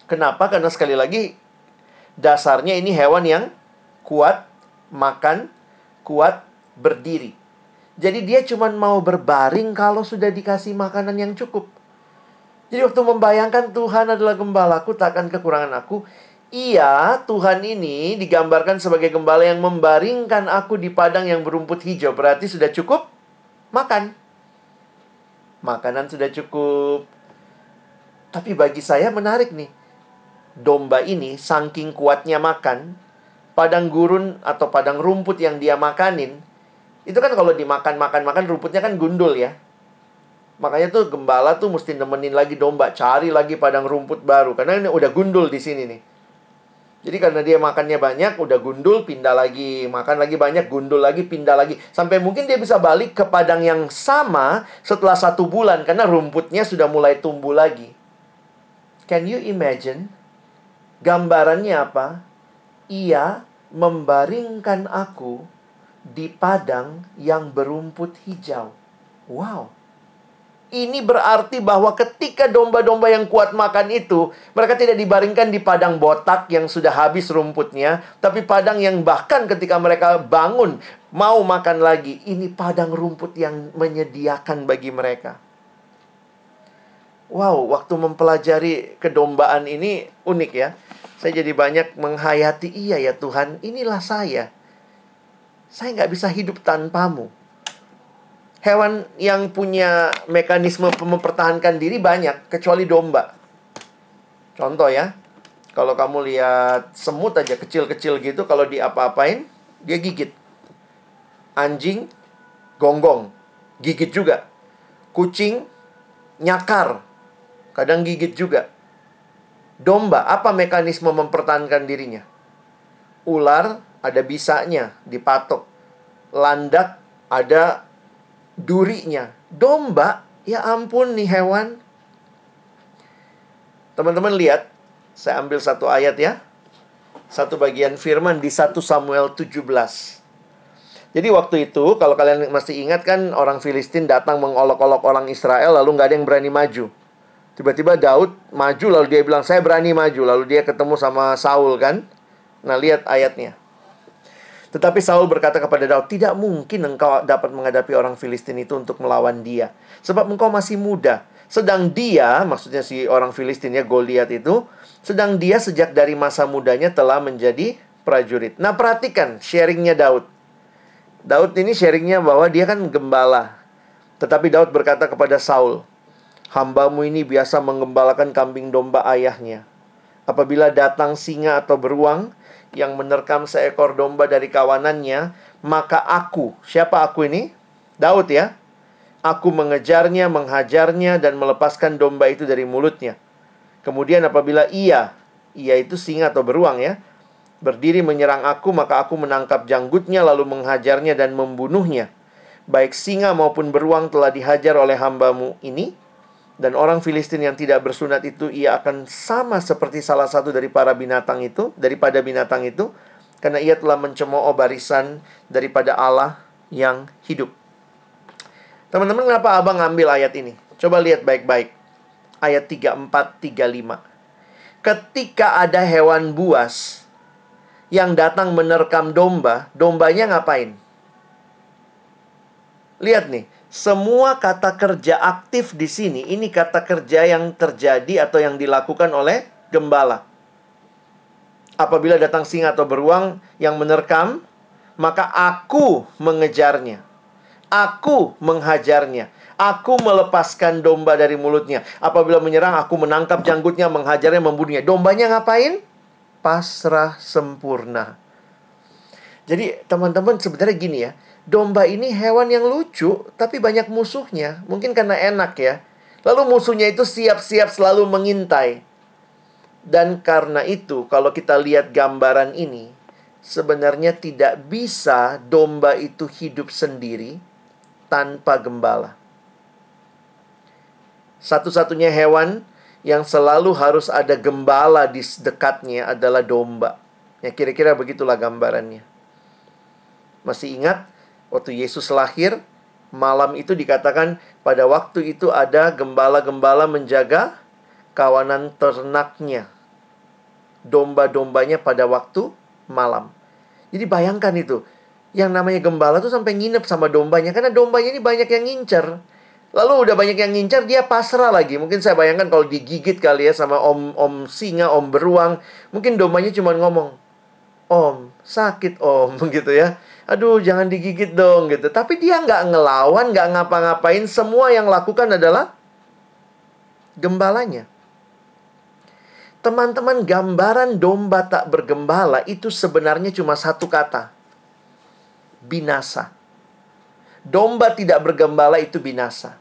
Kenapa? Karena sekali lagi dasarnya ini hewan yang kuat makan, kuat berdiri. Jadi dia cuma mau berbaring kalau sudah dikasih makanan yang cukup. Jadi waktu membayangkan Tuhan adalah gembalaku, takkan kekurangan aku. Iya, Tuhan ini digambarkan sebagai gembala yang membaringkan aku di padang yang berumput hijau. Berarti sudah cukup makan makanan sudah cukup. Tapi bagi saya menarik nih. Domba ini saking kuatnya makan, padang gurun atau padang rumput yang dia makanin, itu kan kalau dimakan makan makan rumputnya kan gundul ya. Makanya tuh gembala tuh mesti nemenin lagi domba, cari lagi padang rumput baru karena ini udah gundul di sini nih. Jadi karena dia makannya banyak, udah gundul, pindah lagi. Makan lagi banyak, gundul lagi, pindah lagi. Sampai mungkin dia bisa balik ke padang yang sama setelah satu bulan. Karena rumputnya sudah mulai tumbuh lagi. Can you imagine? Gambarannya apa? Ia membaringkan aku di padang yang berumput hijau. Wow. Ini berarti bahwa ketika domba-domba yang kuat makan itu, mereka tidak dibaringkan di padang botak yang sudah habis rumputnya, tapi padang yang bahkan ketika mereka bangun mau makan lagi, ini padang rumput yang menyediakan bagi mereka. Wow, waktu mempelajari kedombaan ini unik ya. Saya jadi banyak menghayati, iya ya Tuhan, inilah saya. Saya nggak bisa hidup tanpamu hewan yang punya mekanisme mempertahankan diri banyak, kecuali domba. Contoh ya, kalau kamu lihat semut aja kecil-kecil gitu, kalau diapa-apain, dia gigit. Anjing, gonggong, gigit juga. Kucing, nyakar, kadang gigit juga. Domba, apa mekanisme mempertahankan dirinya? Ular, ada bisanya, dipatok. Landak, ada durinya. Domba, ya ampun nih hewan. Teman-teman lihat, saya ambil satu ayat ya. Satu bagian firman di 1 Samuel 17. Jadi waktu itu, kalau kalian masih ingat kan orang Filistin datang mengolok-olok orang Israel lalu nggak ada yang berani maju. Tiba-tiba Daud maju lalu dia bilang, saya berani maju. Lalu dia ketemu sama Saul kan. Nah lihat ayatnya. Tetapi Saul berkata kepada Daud, "Tidak mungkin engkau dapat menghadapi orang Filistin itu untuk melawan dia, sebab engkau masih muda. Sedang dia, maksudnya si orang Filistin ya Goliat itu, sedang dia sejak dari masa mudanya telah menjadi prajurit." Nah, perhatikan sharingnya Daud. Daud ini sharingnya bahwa dia kan gembala. Tetapi Daud berkata kepada Saul, "Hambamu ini biasa menggembalakan kambing domba ayahnya. Apabila datang singa atau beruang, yang menerkam seekor domba dari kawanannya, maka aku, siapa aku ini? Daud ya. Aku mengejarnya, menghajarnya, dan melepaskan domba itu dari mulutnya. Kemudian apabila ia, ia itu singa atau beruang ya, berdiri menyerang aku, maka aku menangkap janggutnya, lalu menghajarnya dan membunuhnya. Baik singa maupun beruang telah dihajar oleh hambamu ini, dan orang Filistin yang tidak bersunat itu ia akan sama seperti salah satu dari para binatang itu, daripada binatang itu, karena ia telah mencemooh barisan daripada Allah yang hidup. Teman-teman, kenapa Abang ngambil ayat ini? Coba lihat baik-baik. Ayat 34 35. Ketika ada hewan buas yang datang menerkam domba, dombanya ngapain? Lihat nih, semua kata kerja aktif di sini ini kata kerja yang terjadi atau yang dilakukan oleh gembala. Apabila datang singa atau beruang yang menerkam, maka aku mengejarnya. Aku menghajarnya. Aku melepaskan domba dari mulutnya. Apabila menyerang, aku menangkap janggutnya, menghajarnya, membunuhnya. Dombanya ngapain? Pasrah sempurna. Jadi teman-teman sebenarnya gini ya. Domba ini hewan yang lucu, tapi banyak musuhnya. Mungkin karena enak ya. Lalu musuhnya itu siap-siap selalu mengintai. Dan karena itu, kalau kita lihat gambaran ini, sebenarnya tidak bisa domba itu hidup sendiri tanpa gembala. Satu-satunya hewan yang selalu harus ada gembala di dekatnya adalah domba. Ya kira-kira begitulah gambarannya. Masih ingat waktu Yesus lahir, malam itu dikatakan pada waktu itu ada gembala-gembala menjaga kawanan ternaknya domba-dombanya pada waktu malam. Jadi bayangkan itu. Yang namanya gembala tuh sampai nginep sama dombanya. Karena dombanya ini banyak yang ngincer. Lalu udah banyak yang ngincer, dia pasrah lagi. Mungkin saya bayangkan kalau digigit kali ya sama om, om singa, om beruang. Mungkin dombanya cuma ngomong, Om, sakit om, gitu ya. Aduh, jangan digigit dong, gitu. Tapi dia nggak ngelawan, nggak ngapa-ngapain. Semua yang lakukan adalah gembalanya. Teman-teman, gambaran domba tak bergembala itu sebenarnya cuma satu kata. Binasa. Domba tidak bergembala itu binasa.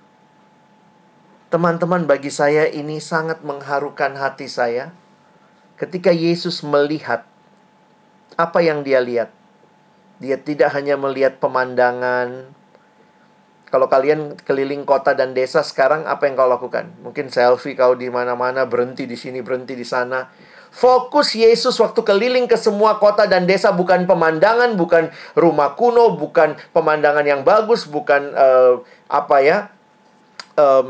Teman-teman, bagi saya ini sangat mengharukan hati saya ketika Yesus melihat apa yang dia lihat. Dia tidak hanya melihat pemandangan, kalau kalian keliling kota dan desa sekarang apa yang kau lakukan? Mungkin selfie kau di mana-mana, berhenti di sini, berhenti di sana. Fokus Yesus waktu keliling ke semua kota dan desa bukan pemandangan, bukan rumah kuno, bukan pemandangan yang bagus, bukan uh, apa ya?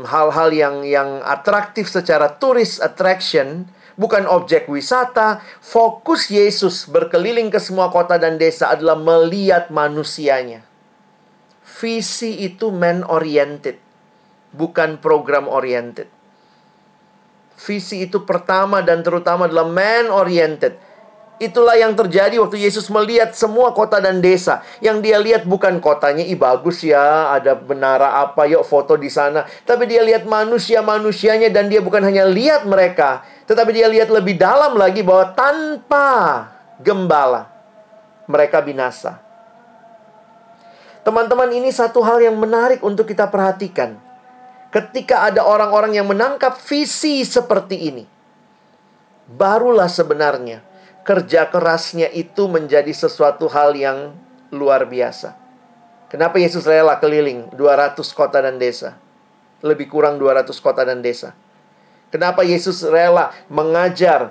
hal-hal um, yang yang atraktif secara turis attraction, bukan objek wisata. Fokus Yesus berkeliling ke semua kota dan desa adalah melihat manusianya visi itu man oriented, bukan program oriented. Visi itu pertama dan terutama adalah man oriented. Itulah yang terjadi waktu Yesus melihat semua kota dan desa. Yang dia lihat bukan kotanya, ih bagus ya, ada menara apa, yuk foto di sana. Tapi dia lihat manusia-manusianya dan dia bukan hanya lihat mereka. Tetapi dia lihat lebih dalam lagi bahwa tanpa gembala, mereka binasa. Teman-teman, ini satu hal yang menarik untuk kita perhatikan. Ketika ada orang-orang yang menangkap visi seperti ini, barulah sebenarnya kerja kerasnya itu menjadi sesuatu hal yang luar biasa. Kenapa Yesus rela keliling 200 kota dan desa? Lebih kurang 200 kota dan desa. Kenapa Yesus rela mengajar,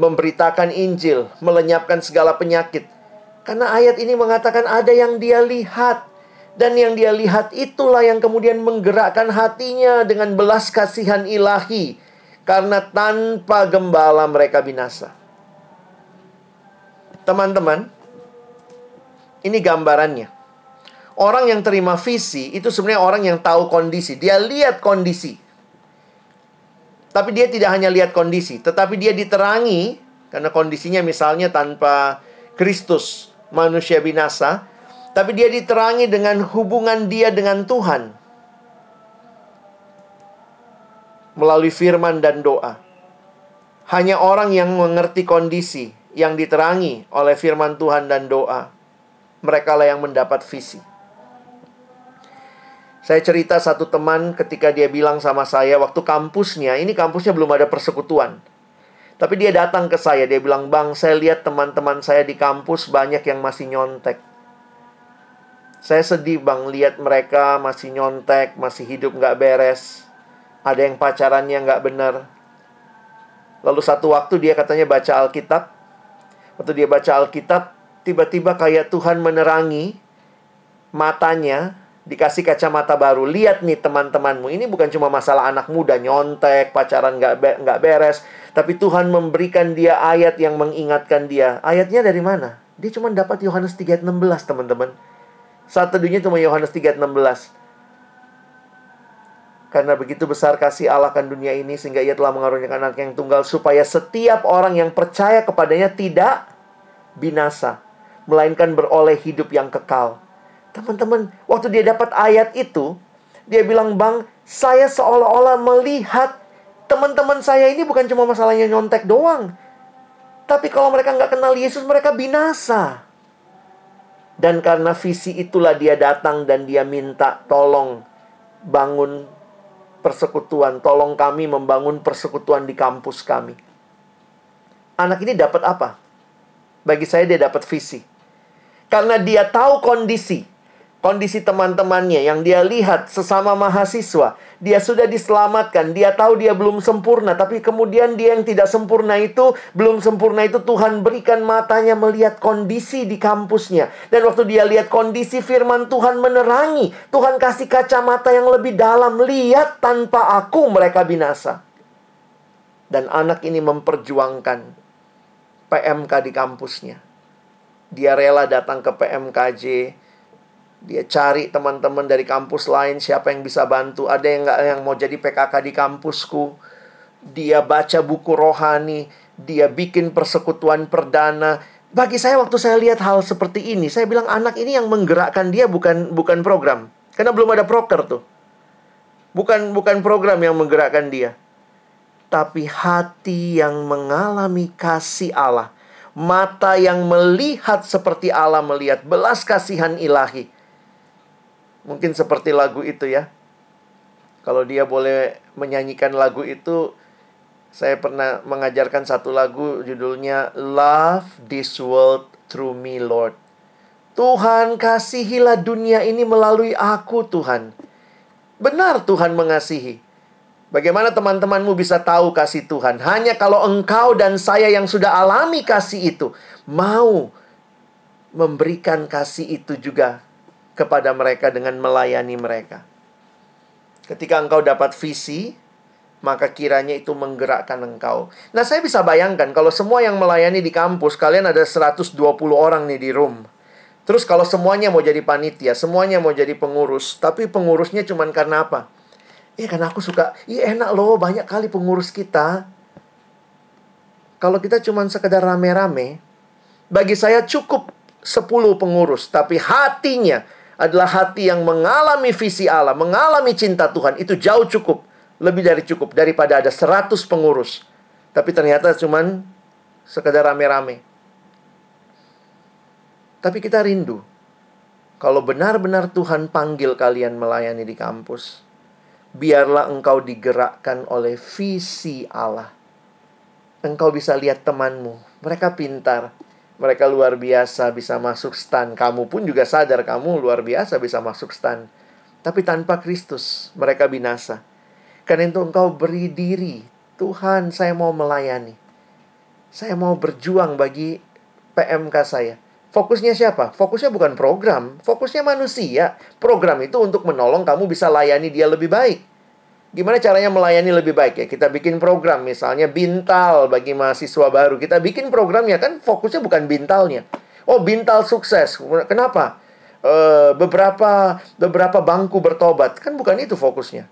memberitakan Injil, melenyapkan segala penyakit? Karena ayat ini mengatakan ada yang dia lihat. Dan yang dia lihat itulah yang kemudian menggerakkan hatinya dengan belas kasihan ilahi. Karena tanpa gembala mereka binasa. Teman-teman, ini gambarannya. Orang yang terima visi itu sebenarnya orang yang tahu kondisi. Dia lihat kondisi. Tapi dia tidak hanya lihat kondisi, tetapi dia diterangi karena kondisinya misalnya tanpa Kristus manusia binasa, tapi dia diterangi dengan hubungan dia dengan Tuhan melalui firman dan doa. Hanya orang yang mengerti kondisi yang diterangi oleh firman Tuhan dan doa, mereka lah yang mendapat visi. Saya cerita satu teman ketika dia bilang sama saya waktu kampusnya, ini kampusnya belum ada persekutuan. Tapi dia datang ke saya, dia bilang, "Bang, saya lihat teman-teman saya di kampus banyak yang masih nyontek." Saya sedih, Bang, lihat mereka masih nyontek, masih hidup nggak beres. Ada yang pacarannya nggak benar. Lalu satu waktu dia katanya baca Alkitab. Waktu dia baca Alkitab, tiba-tiba kayak Tuhan menerangi matanya dikasih kacamata baru. Lihat nih teman-temanmu, ini bukan cuma masalah anak muda nyontek, pacaran nggak be nggak beres, tapi Tuhan memberikan dia ayat yang mengingatkan dia. Ayatnya dari mana? Dia cuma dapat Yohanes 3:16, teman-teman. Saat teduhnya cuma Yohanes 3:16. Karena begitu besar kasih Allah kan dunia ini sehingga ia telah mengaruniakan anak yang tunggal supaya setiap orang yang percaya kepadanya tidak binasa, melainkan beroleh hidup yang kekal. Teman-teman, waktu dia dapat ayat itu, dia bilang, "Bang, saya seolah-olah melihat teman-teman saya ini bukan cuma masalahnya nyontek doang. Tapi kalau mereka nggak kenal Yesus, mereka binasa." Dan karena visi itulah dia datang dan dia minta tolong bangun persekutuan. Tolong kami membangun persekutuan di kampus kami. Anak ini dapat apa? Bagi saya dia dapat visi. Karena dia tahu kondisi kondisi teman-temannya yang dia lihat sesama mahasiswa. Dia sudah diselamatkan, dia tahu dia belum sempurna, tapi kemudian dia yang tidak sempurna itu, belum sempurna itu Tuhan berikan matanya melihat kondisi di kampusnya. Dan waktu dia lihat kondisi firman Tuhan menerangi, Tuhan kasih kacamata yang lebih dalam, lihat tanpa aku mereka binasa. Dan anak ini memperjuangkan PMK di kampusnya. Dia rela datang ke PMKJ, dia cari teman-teman dari kampus lain siapa yang bisa bantu. Ada yang nggak yang mau jadi PKK di kampusku. Dia baca buku rohani, dia bikin persekutuan perdana. Bagi saya waktu saya lihat hal seperti ini, saya bilang anak ini yang menggerakkan dia bukan bukan program. Karena belum ada proker tuh. Bukan bukan program yang menggerakkan dia. Tapi hati yang mengalami kasih Allah. Mata yang melihat seperti Allah melihat belas kasihan ilahi Mungkin seperti lagu itu ya. Kalau dia boleh menyanyikan lagu itu, saya pernah mengajarkan satu lagu judulnya Love This World Through Me Lord. Tuhan kasihilah dunia ini melalui aku Tuhan. Benar Tuhan mengasihi. Bagaimana teman-temanmu bisa tahu kasih Tuhan? Hanya kalau engkau dan saya yang sudah alami kasih itu mau memberikan kasih itu juga kepada mereka dengan melayani mereka. Ketika engkau dapat visi, maka kiranya itu menggerakkan engkau. Nah, saya bisa bayangkan kalau semua yang melayani di kampus, kalian ada 120 orang nih di room. Terus kalau semuanya mau jadi panitia, semuanya mau jadi pengurus, tapi pengurusnya cuma karena apa? Iya karena aku suka, iya enak loh banyak kali pengurus kita. Kalau kita cuma sekedar rame-rame, bagi saya cukup 10 pengurus, tapi hatinya adalah hati yang mengalami visi Allah, mengalami cinta Tuhan, itu jauh cukup. Lebih dari cukup daripada ada 100 pengurus. Tapi ternyata cuman sekedar rame-rame. Tapi kita rindu. Kalau benar-benar Tuhan panggil kalian melayani di kampus, biarlah engkau digerakkan oleh visi Allah. Engkau bisa lihat temanmu, mereka pintar, mereka luar biasa bisa masuk stan. Kamu pun juga sadar kamu luar biasa bisa masuk stan. Tapi tanpa Kristus, mereka binasa. Karena itu engkau beri diri. Tuhan, saya mau melayani. Saya mau berjuang bagi PMK saya. Fokusnya siapa? Fokusnya bukan program, fokusnya manusia. Program itu untuk menolong kamu bisa layani dia lebih baik. Gimana caranya melayani lebih baik ya? Kita bikin program misalnya bintal bagi mahasiswa baru. Kita bikin programnya kan fokusnya bukan bintalnya. Oh, bintal sukses. Kenapa? E, beberapa beberapa bangku bertobat. Kan bukan itu fokusnya.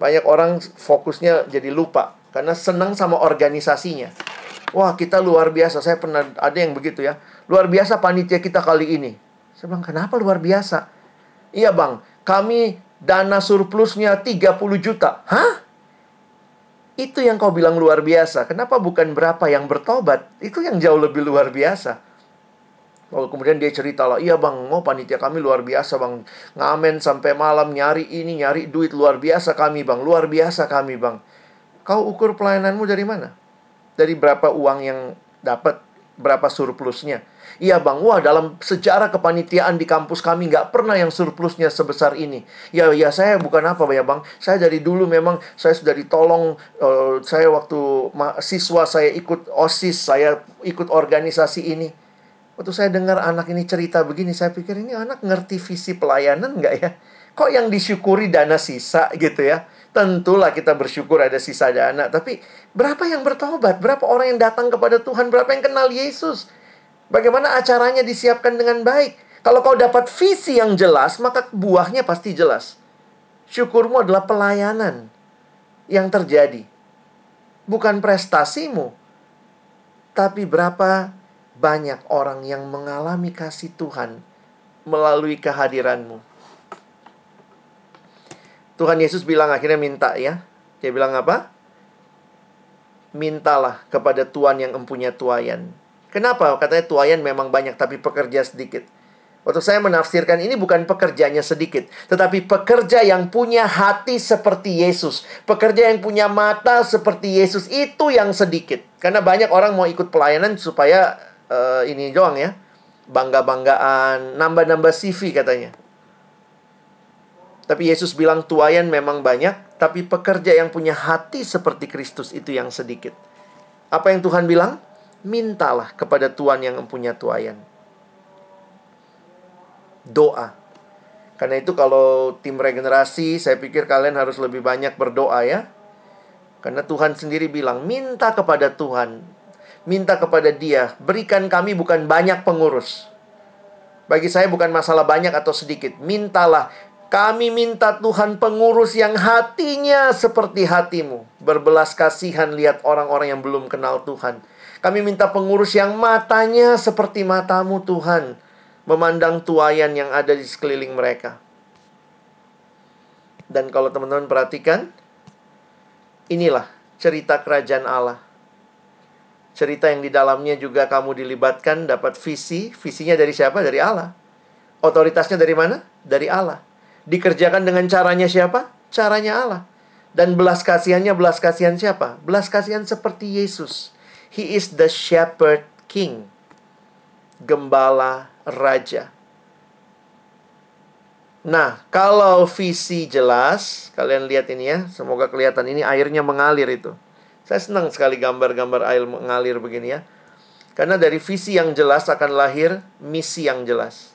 Banyak orang fokusnya jadi lupa karena senang sama organisasinya. Wah, kita luar biasa. Saya pernah ada yang begitu ya. Luar biasa panitia kita kali ini. Saya bilang, "Kenapa luar biasa?" Iya, Bang. Kami dana surplusnya 30 juta. Hah? Itu yang kau bilang luar biasa. Kenapa bukan berapa yang bertobat? Itu yang jauh lebih luar biasa. Lalu kemudian dia cerita lah, iya bang, mau panitia kami luar biasa bang. Ngamen sampai malam, nyari ini, nyari duit luar biasa kami bang. Luar biasa kami bang. Kau ukur pelayananmu dari mana? Dari berapa uang yang dapat? Berapa surplusnya? Iya bang, wah dalam sejarah kepanitiaan di kampus kami nggak pernah yang surplusnya sebesar ini. Ya, ya saya bukan apa ya bang. Saya dari dulu memang saya sudah ditolong. Uh, saya waktu siswa saya ikut osis, saya ikut organisasi ini. Waktu saya dengar anak ini cerita begini, saya pikir ini anak ngerti visi pelayanan nggak ya? Kok yang disyukuri dana sisa gitu ya? Tentulah kita bersyukur ada sisa dana. Tapi berapa yang bertobat? Berapa orang yang datang kepada Tuhan? Berapa yang kenal Yesus? Bagaimana acaranya disiapkan dengan baik? Kalau kau dapat visi yang jelas, maka buahnya pasti jelas. Syukurmu adalah pelayanan yang terjadi. Bukan prestasimu, tapi berapa banyak orang yang mengalami kasih Tuhan melalui kehadiranmu. Tuhan Yesus bilang akhirnya minta ya. Dia bilang apa? Mintalah kepada Tuhan yang empunya tuayan. Kenapa? Katanya tuayan memang banyak tapi pekerja sedikit. Waktu saya menafsirkan ini bukan pekerjanya sedikit, tetapi pekerja yang punya hati seperti Yesus, pekerja yang punya mata seperti Yesus itu yang sedikit. Karena banyak orang mau ikut pelayanan supaya uh, ini doang ya, bangga-banggaan, nambah-nambah CV katanya. Tapi Yesus bilang tuayan memang banyak, tapi pekerja yang punya hati seperti Kristus itu yang sedikit. Apa yang Tuhan bilang? Mintalah kepada Tuhan yang mempunyai tuayan doa. Karena itu kalau tim regenerasi, saya pikir kalian harus lebih banyak berdoa ya. Karena Tuhan sendiri bilang, minta kepada Tuhan. Minta kepada dia, berikan kami bukan banyak pengurus. Bagi saya bukan masalah banyak atau sedikit. Mintalah, kami minta Tuhan pengurus yang hatinya seperti hatimu. Berbelas kasihan lihat orang-orang yang belum kenal Tuhan. Kami minta pengurus yang matanya seperti matamu Tuhan memandang tuayan yang ada di sekeliling mereka. Dan kalau teman-teman perhatikan, inilah cerita kerajaan Allah. Cerita yang di dalamnya juga kamu dilibatkan dapat visi. Visinya dari siapa? Dari Allah. Otoritasnya dari mana? Dari Allah. Dikerjakan dengan caranya siapa? Caranya Allah. Dan belas kasihannya belas kasihan siapa? Belas kasihan seperti Yesus. He is the shepherd king. Gembala raja. Nah, kalau visi jelas, kalian lihat ini ya, semoga kelihatan ini airnya mengalir itu. Saya senang sekali gambar-gambar air mengalir begini ya. Karena dari visi yang jelas akan lahir misi yang jelas.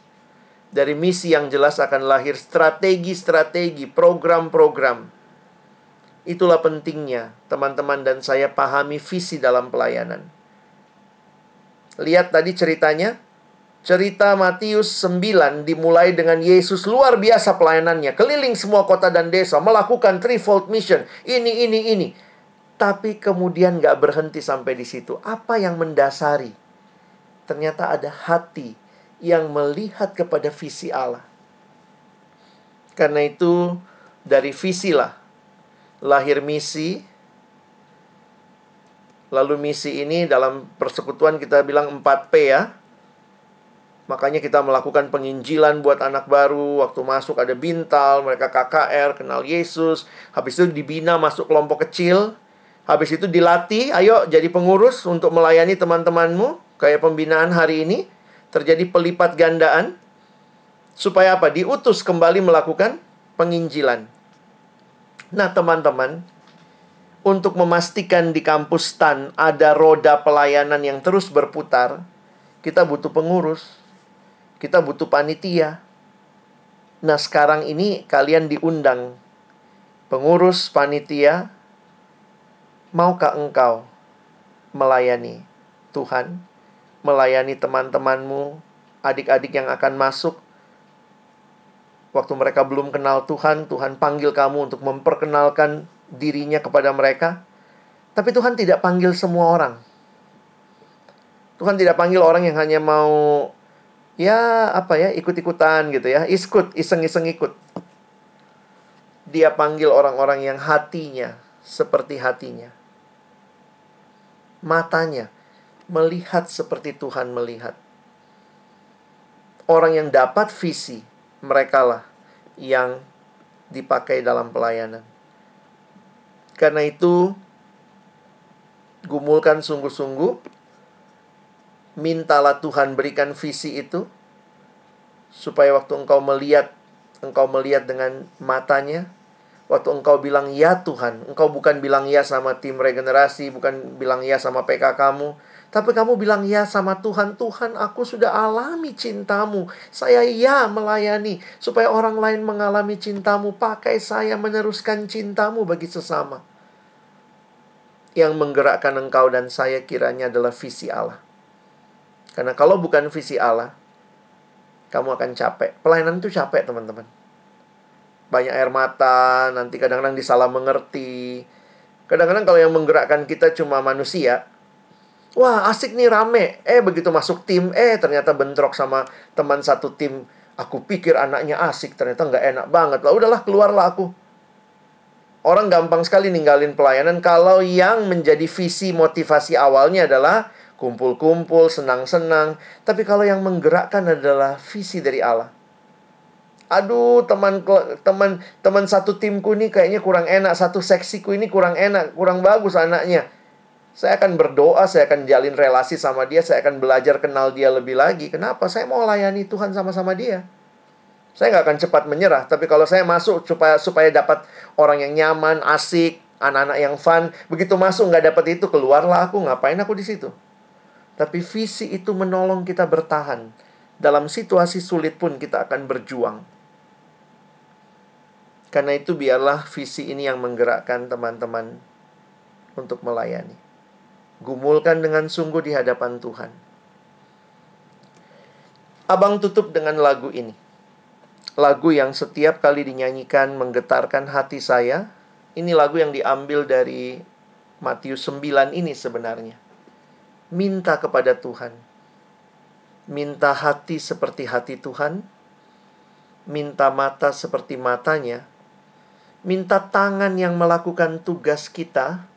Dari misi yang jelas akan lahir strategi-strategi, program-program. Itulah pentingnya teman-teman dan saya pahami visi dalam pelayanan. Lihat tadi ceritanya, Cerita Matius 9 dimulai dengan Yesus luar biasa pelayanannya. Keliling semua kota dan desa, melakukan threefold mission. Ini, ini, ini. Tapi kemudian gak berhenti sampai di situ. Apa yang mendasari? Ternyata ada hati yang melihat kepada visi Allah. Karena itu dari visi lah lahir misi. Lalu misi ini dalam persekutuan kita bilang 4P ya Makanya kita melakukan penginjilan buat anak baru. Waktu masuk ada bintal, mereka KKR, kenal Yesus. Habis itu dibina masuk kelompok kecil. Habis itu dilatih, ayo jadi pengurus untuk melayani teman-temanmu. Kayak pembinaan hari ini. Terjadi pelipat gandaan. Supaya apa? Diutus kembali melakukan penginjilan. Nah teman-teman, untuk memastikan di kampus STAN ada roda pelayanan yang terus berputar, kita butuh pengurus. Kita butuh panitia. Nah, sekarang ini kalian diundang pengurus panitia. Maukah engkau melayani Tuhan, melayani teman-temanmu, adik-adik yang akan masuk waktu mereka belum kenal Tuhan, Tuhan panggil kamu untuk memperkenalkan dirinya kepada mereka. Tapi Tuhan tidak panggil semua orang. Tuhan tidak panggil orang yang hanya mau ya apa ya ikut-ikutan gitu ya iskut iseng-iseng ikut dia panggil orang-orang yang hatinya seperti hatinya matanya melihat seperti Tuhan melihat. Orang yang dapat visi mereka lah yang dipakai dalam pelayanan. Karena itu gumulkan sungguh-sungguh mintalah Tuhan berikan visi itu supaya waktu engkau melihat engkau melihat dengan matanya waktu engkau bilang ya Tuhan engkau bukan bilang ya sama tim regenerasi bukan bilang ya sama PK kamu tapi kamu bilang ya sama Tuhan Tuhan aku sudah alami cintamu saya ya melayani supaya orang lain mengalami cintamu pakai saya meneruskan cintamu bagi sesama yang menggerakkan engkau dan saya kiranya adalah visi Allah karena kalau bukan visi Allah, kamu akan capek. Pelayanan itu capek, teman-teman. banyak air mata, nanti kadang-kadang disalah mengerti. Kadang-kadang kalau yang menggerakkan kita cuma manusia, wah asik nih rame. Eh begitu masuk tim, eh ternyata bentrok sama teman satu tim. Aku pikir anaknya asik, ternyata nggak enak banget. Lah udahlah keluarlah aku. Orang gampang sekali ninggalin pelayanan kalau yang menjadi visi motivasi awalnya adalah kumpul-kumpul, senang-senang. Tapi kalau yang menggerakkan adalah visi dari Allah aduh teman teman teman satu timku ini kayaknya kurang enak satu seksiku ini kurang enak kurang bagus anaknya saya akan berdoa saya akan jalin relasi sama dia saya akan belajar kenal dia lebih lagi. Kenapa? Saya mau layani Tuhan sama-sama dia. Saya nggak akan cepat menyerah tapi kalau saya masuk supaya supaya dapat orang yang nyaman asik anak-anak yang fun begitu masuk nggak dapat itu keluarlah aku ngapain aku di situ? Tapi visi itu menolong kita bertahan. Dalam situasi sulit pun kita akan berjuang. Karena itu biarlah visi ini yang menggerakkan teman-teman untuk melayani. Gumulkan dengan sungguh di hadapan Tuhan. Abang tutup dengan lagu ini. Lagu yang setiap kali dinyanyikan menggetarkan hati saya. Ini lagu yang diambil dari Matius 9 ini sebenarnya. Minta kepada Tuhan. Minta hati seperti hati Tuhan. Minta mata seperti matanya minta tangan yang melakukan tugas kita,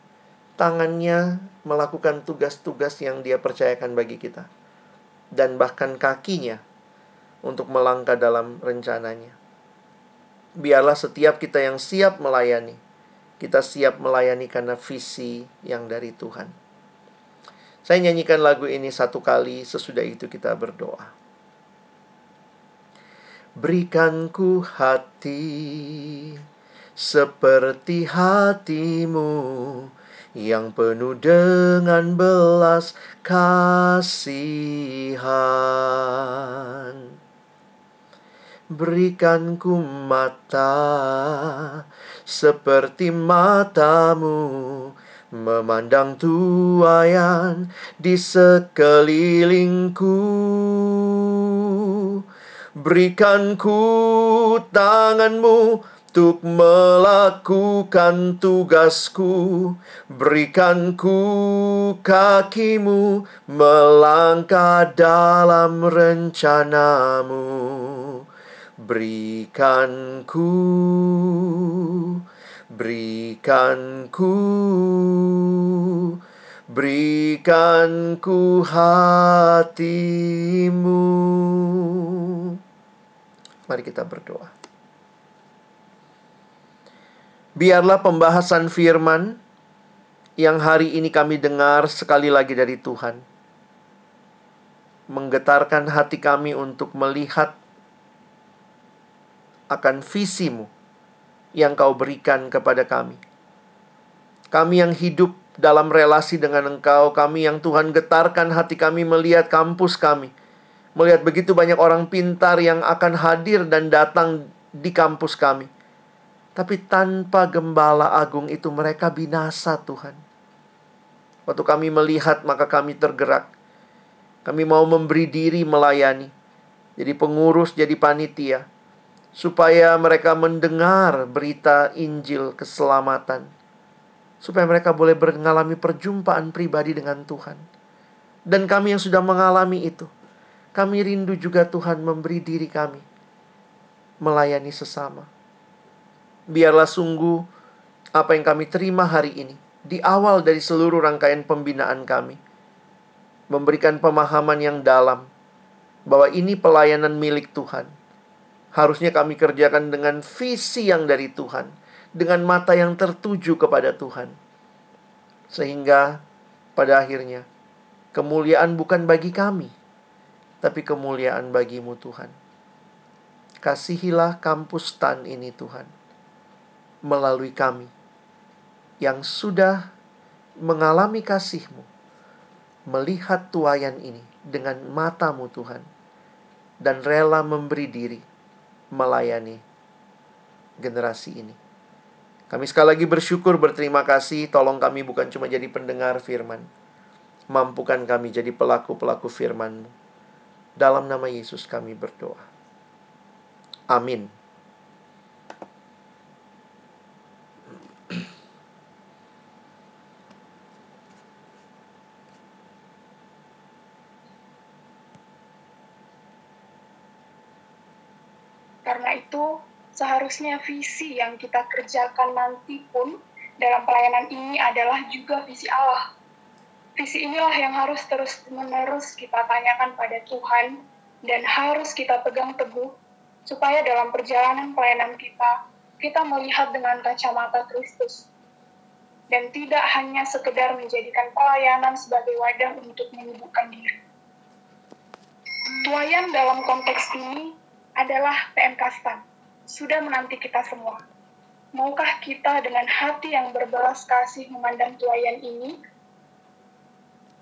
tangannya melakukan tugas-tugas yang dia percayakan bagi kita, dan bahkan kakinya untuk melangkah dalam rencananya. Biarlah setiap kita yang siap melayani, kita siap melayani karena visi yang dari Tuhan. Saya nyanyikan lagu ini satu kali, sesudah itu kita berdoa. Berikanku hati seperti hatimu yang penuh dengan belas kasihan. Berikanku mata seperti matamu memandang tuayan di sekelilingku. Berikanku tanganmu untuk melakukan tugasku, berikanku kakimu melangkah dalam rencanamu. Berikanku, berikanku, berikanku hatimu. Mari kita berdoa. Biarlah pembahasan firman yang hari ini kami dengar sekali lagi dari Tuhan menggetarkan hati kami untuk melihat akan visimu yang kau berikan kepada kami. Kami yang hidup dalam relasi dengan Engkau, kami yang Tuhan getarkan hati kami melihat kampus kami. Melihat begitu banyak orang pintar yang akan hadir dan datang di kampus kami tapi tanpa gembala agung itu mereka binasa Tuhan. Waktu kami melihat maka kami tergerak. Kami mau memberi diri melayani. Jadi pengurus, jadi panitia. Supaya mereka mendengar berita Injil keselamatan. Supaya mereka boleh mengalami perjumpaan pribadi dengan Tuhan. Dan kami yang sudah mengalami itu. Kami rindu juga Tuhan memberi diri kami. Melayani sesama biarlah sungguh apa yang kami terima hari ini di awal dari seluruh rangkaian pembinaan kami memberikan pemahaman yang dalam bahwa ini pelayanan milik Tuhan. Harusnya kami kerjakan dengan visi yang dari Tuhan, dengan mata yang tertuju kepada Tuhan. Sehingga pada akhirnya kemuliaan bukan bagi kami, tapi kemuliaan bagimu Tuhan. Kasihilah kampus TAN ini Tuhan melalui kami yang sudah mengalami kasih-Mu, melihat tuayan ini dengan matamu Tuhan, dan rela memberi diri melayani generasi ini. Kami sekali lagi bersyukur, berterima kasih, tolong kami bukan cuma jadi pendengar firman, mampukan kami jadi pelaku-pelaku firman-Mu. Dalam nama Yesus kami berdoa. Amin. Karena itu, seharusnya visi yang kita kerjakan nanti pun dalam pelayanan ini adalah juga visi Allah. Visi inilah yang harus terus-menerus kita tanyakan pada Tuhan dan harus kita pegang teguh supaya dalam perjalanan pelayanan kita, kita melihat dengan kacamata Kristus dan tidak hanya sekedar menjadikan pelayanan sebagai wadah untuk menyibukkan diri. Tuayan dalam konteks ini adalah PMK STAN, sudah menanti kita semua. Maukah kita dengan hati yang berbelas kasih memandang tuayan ini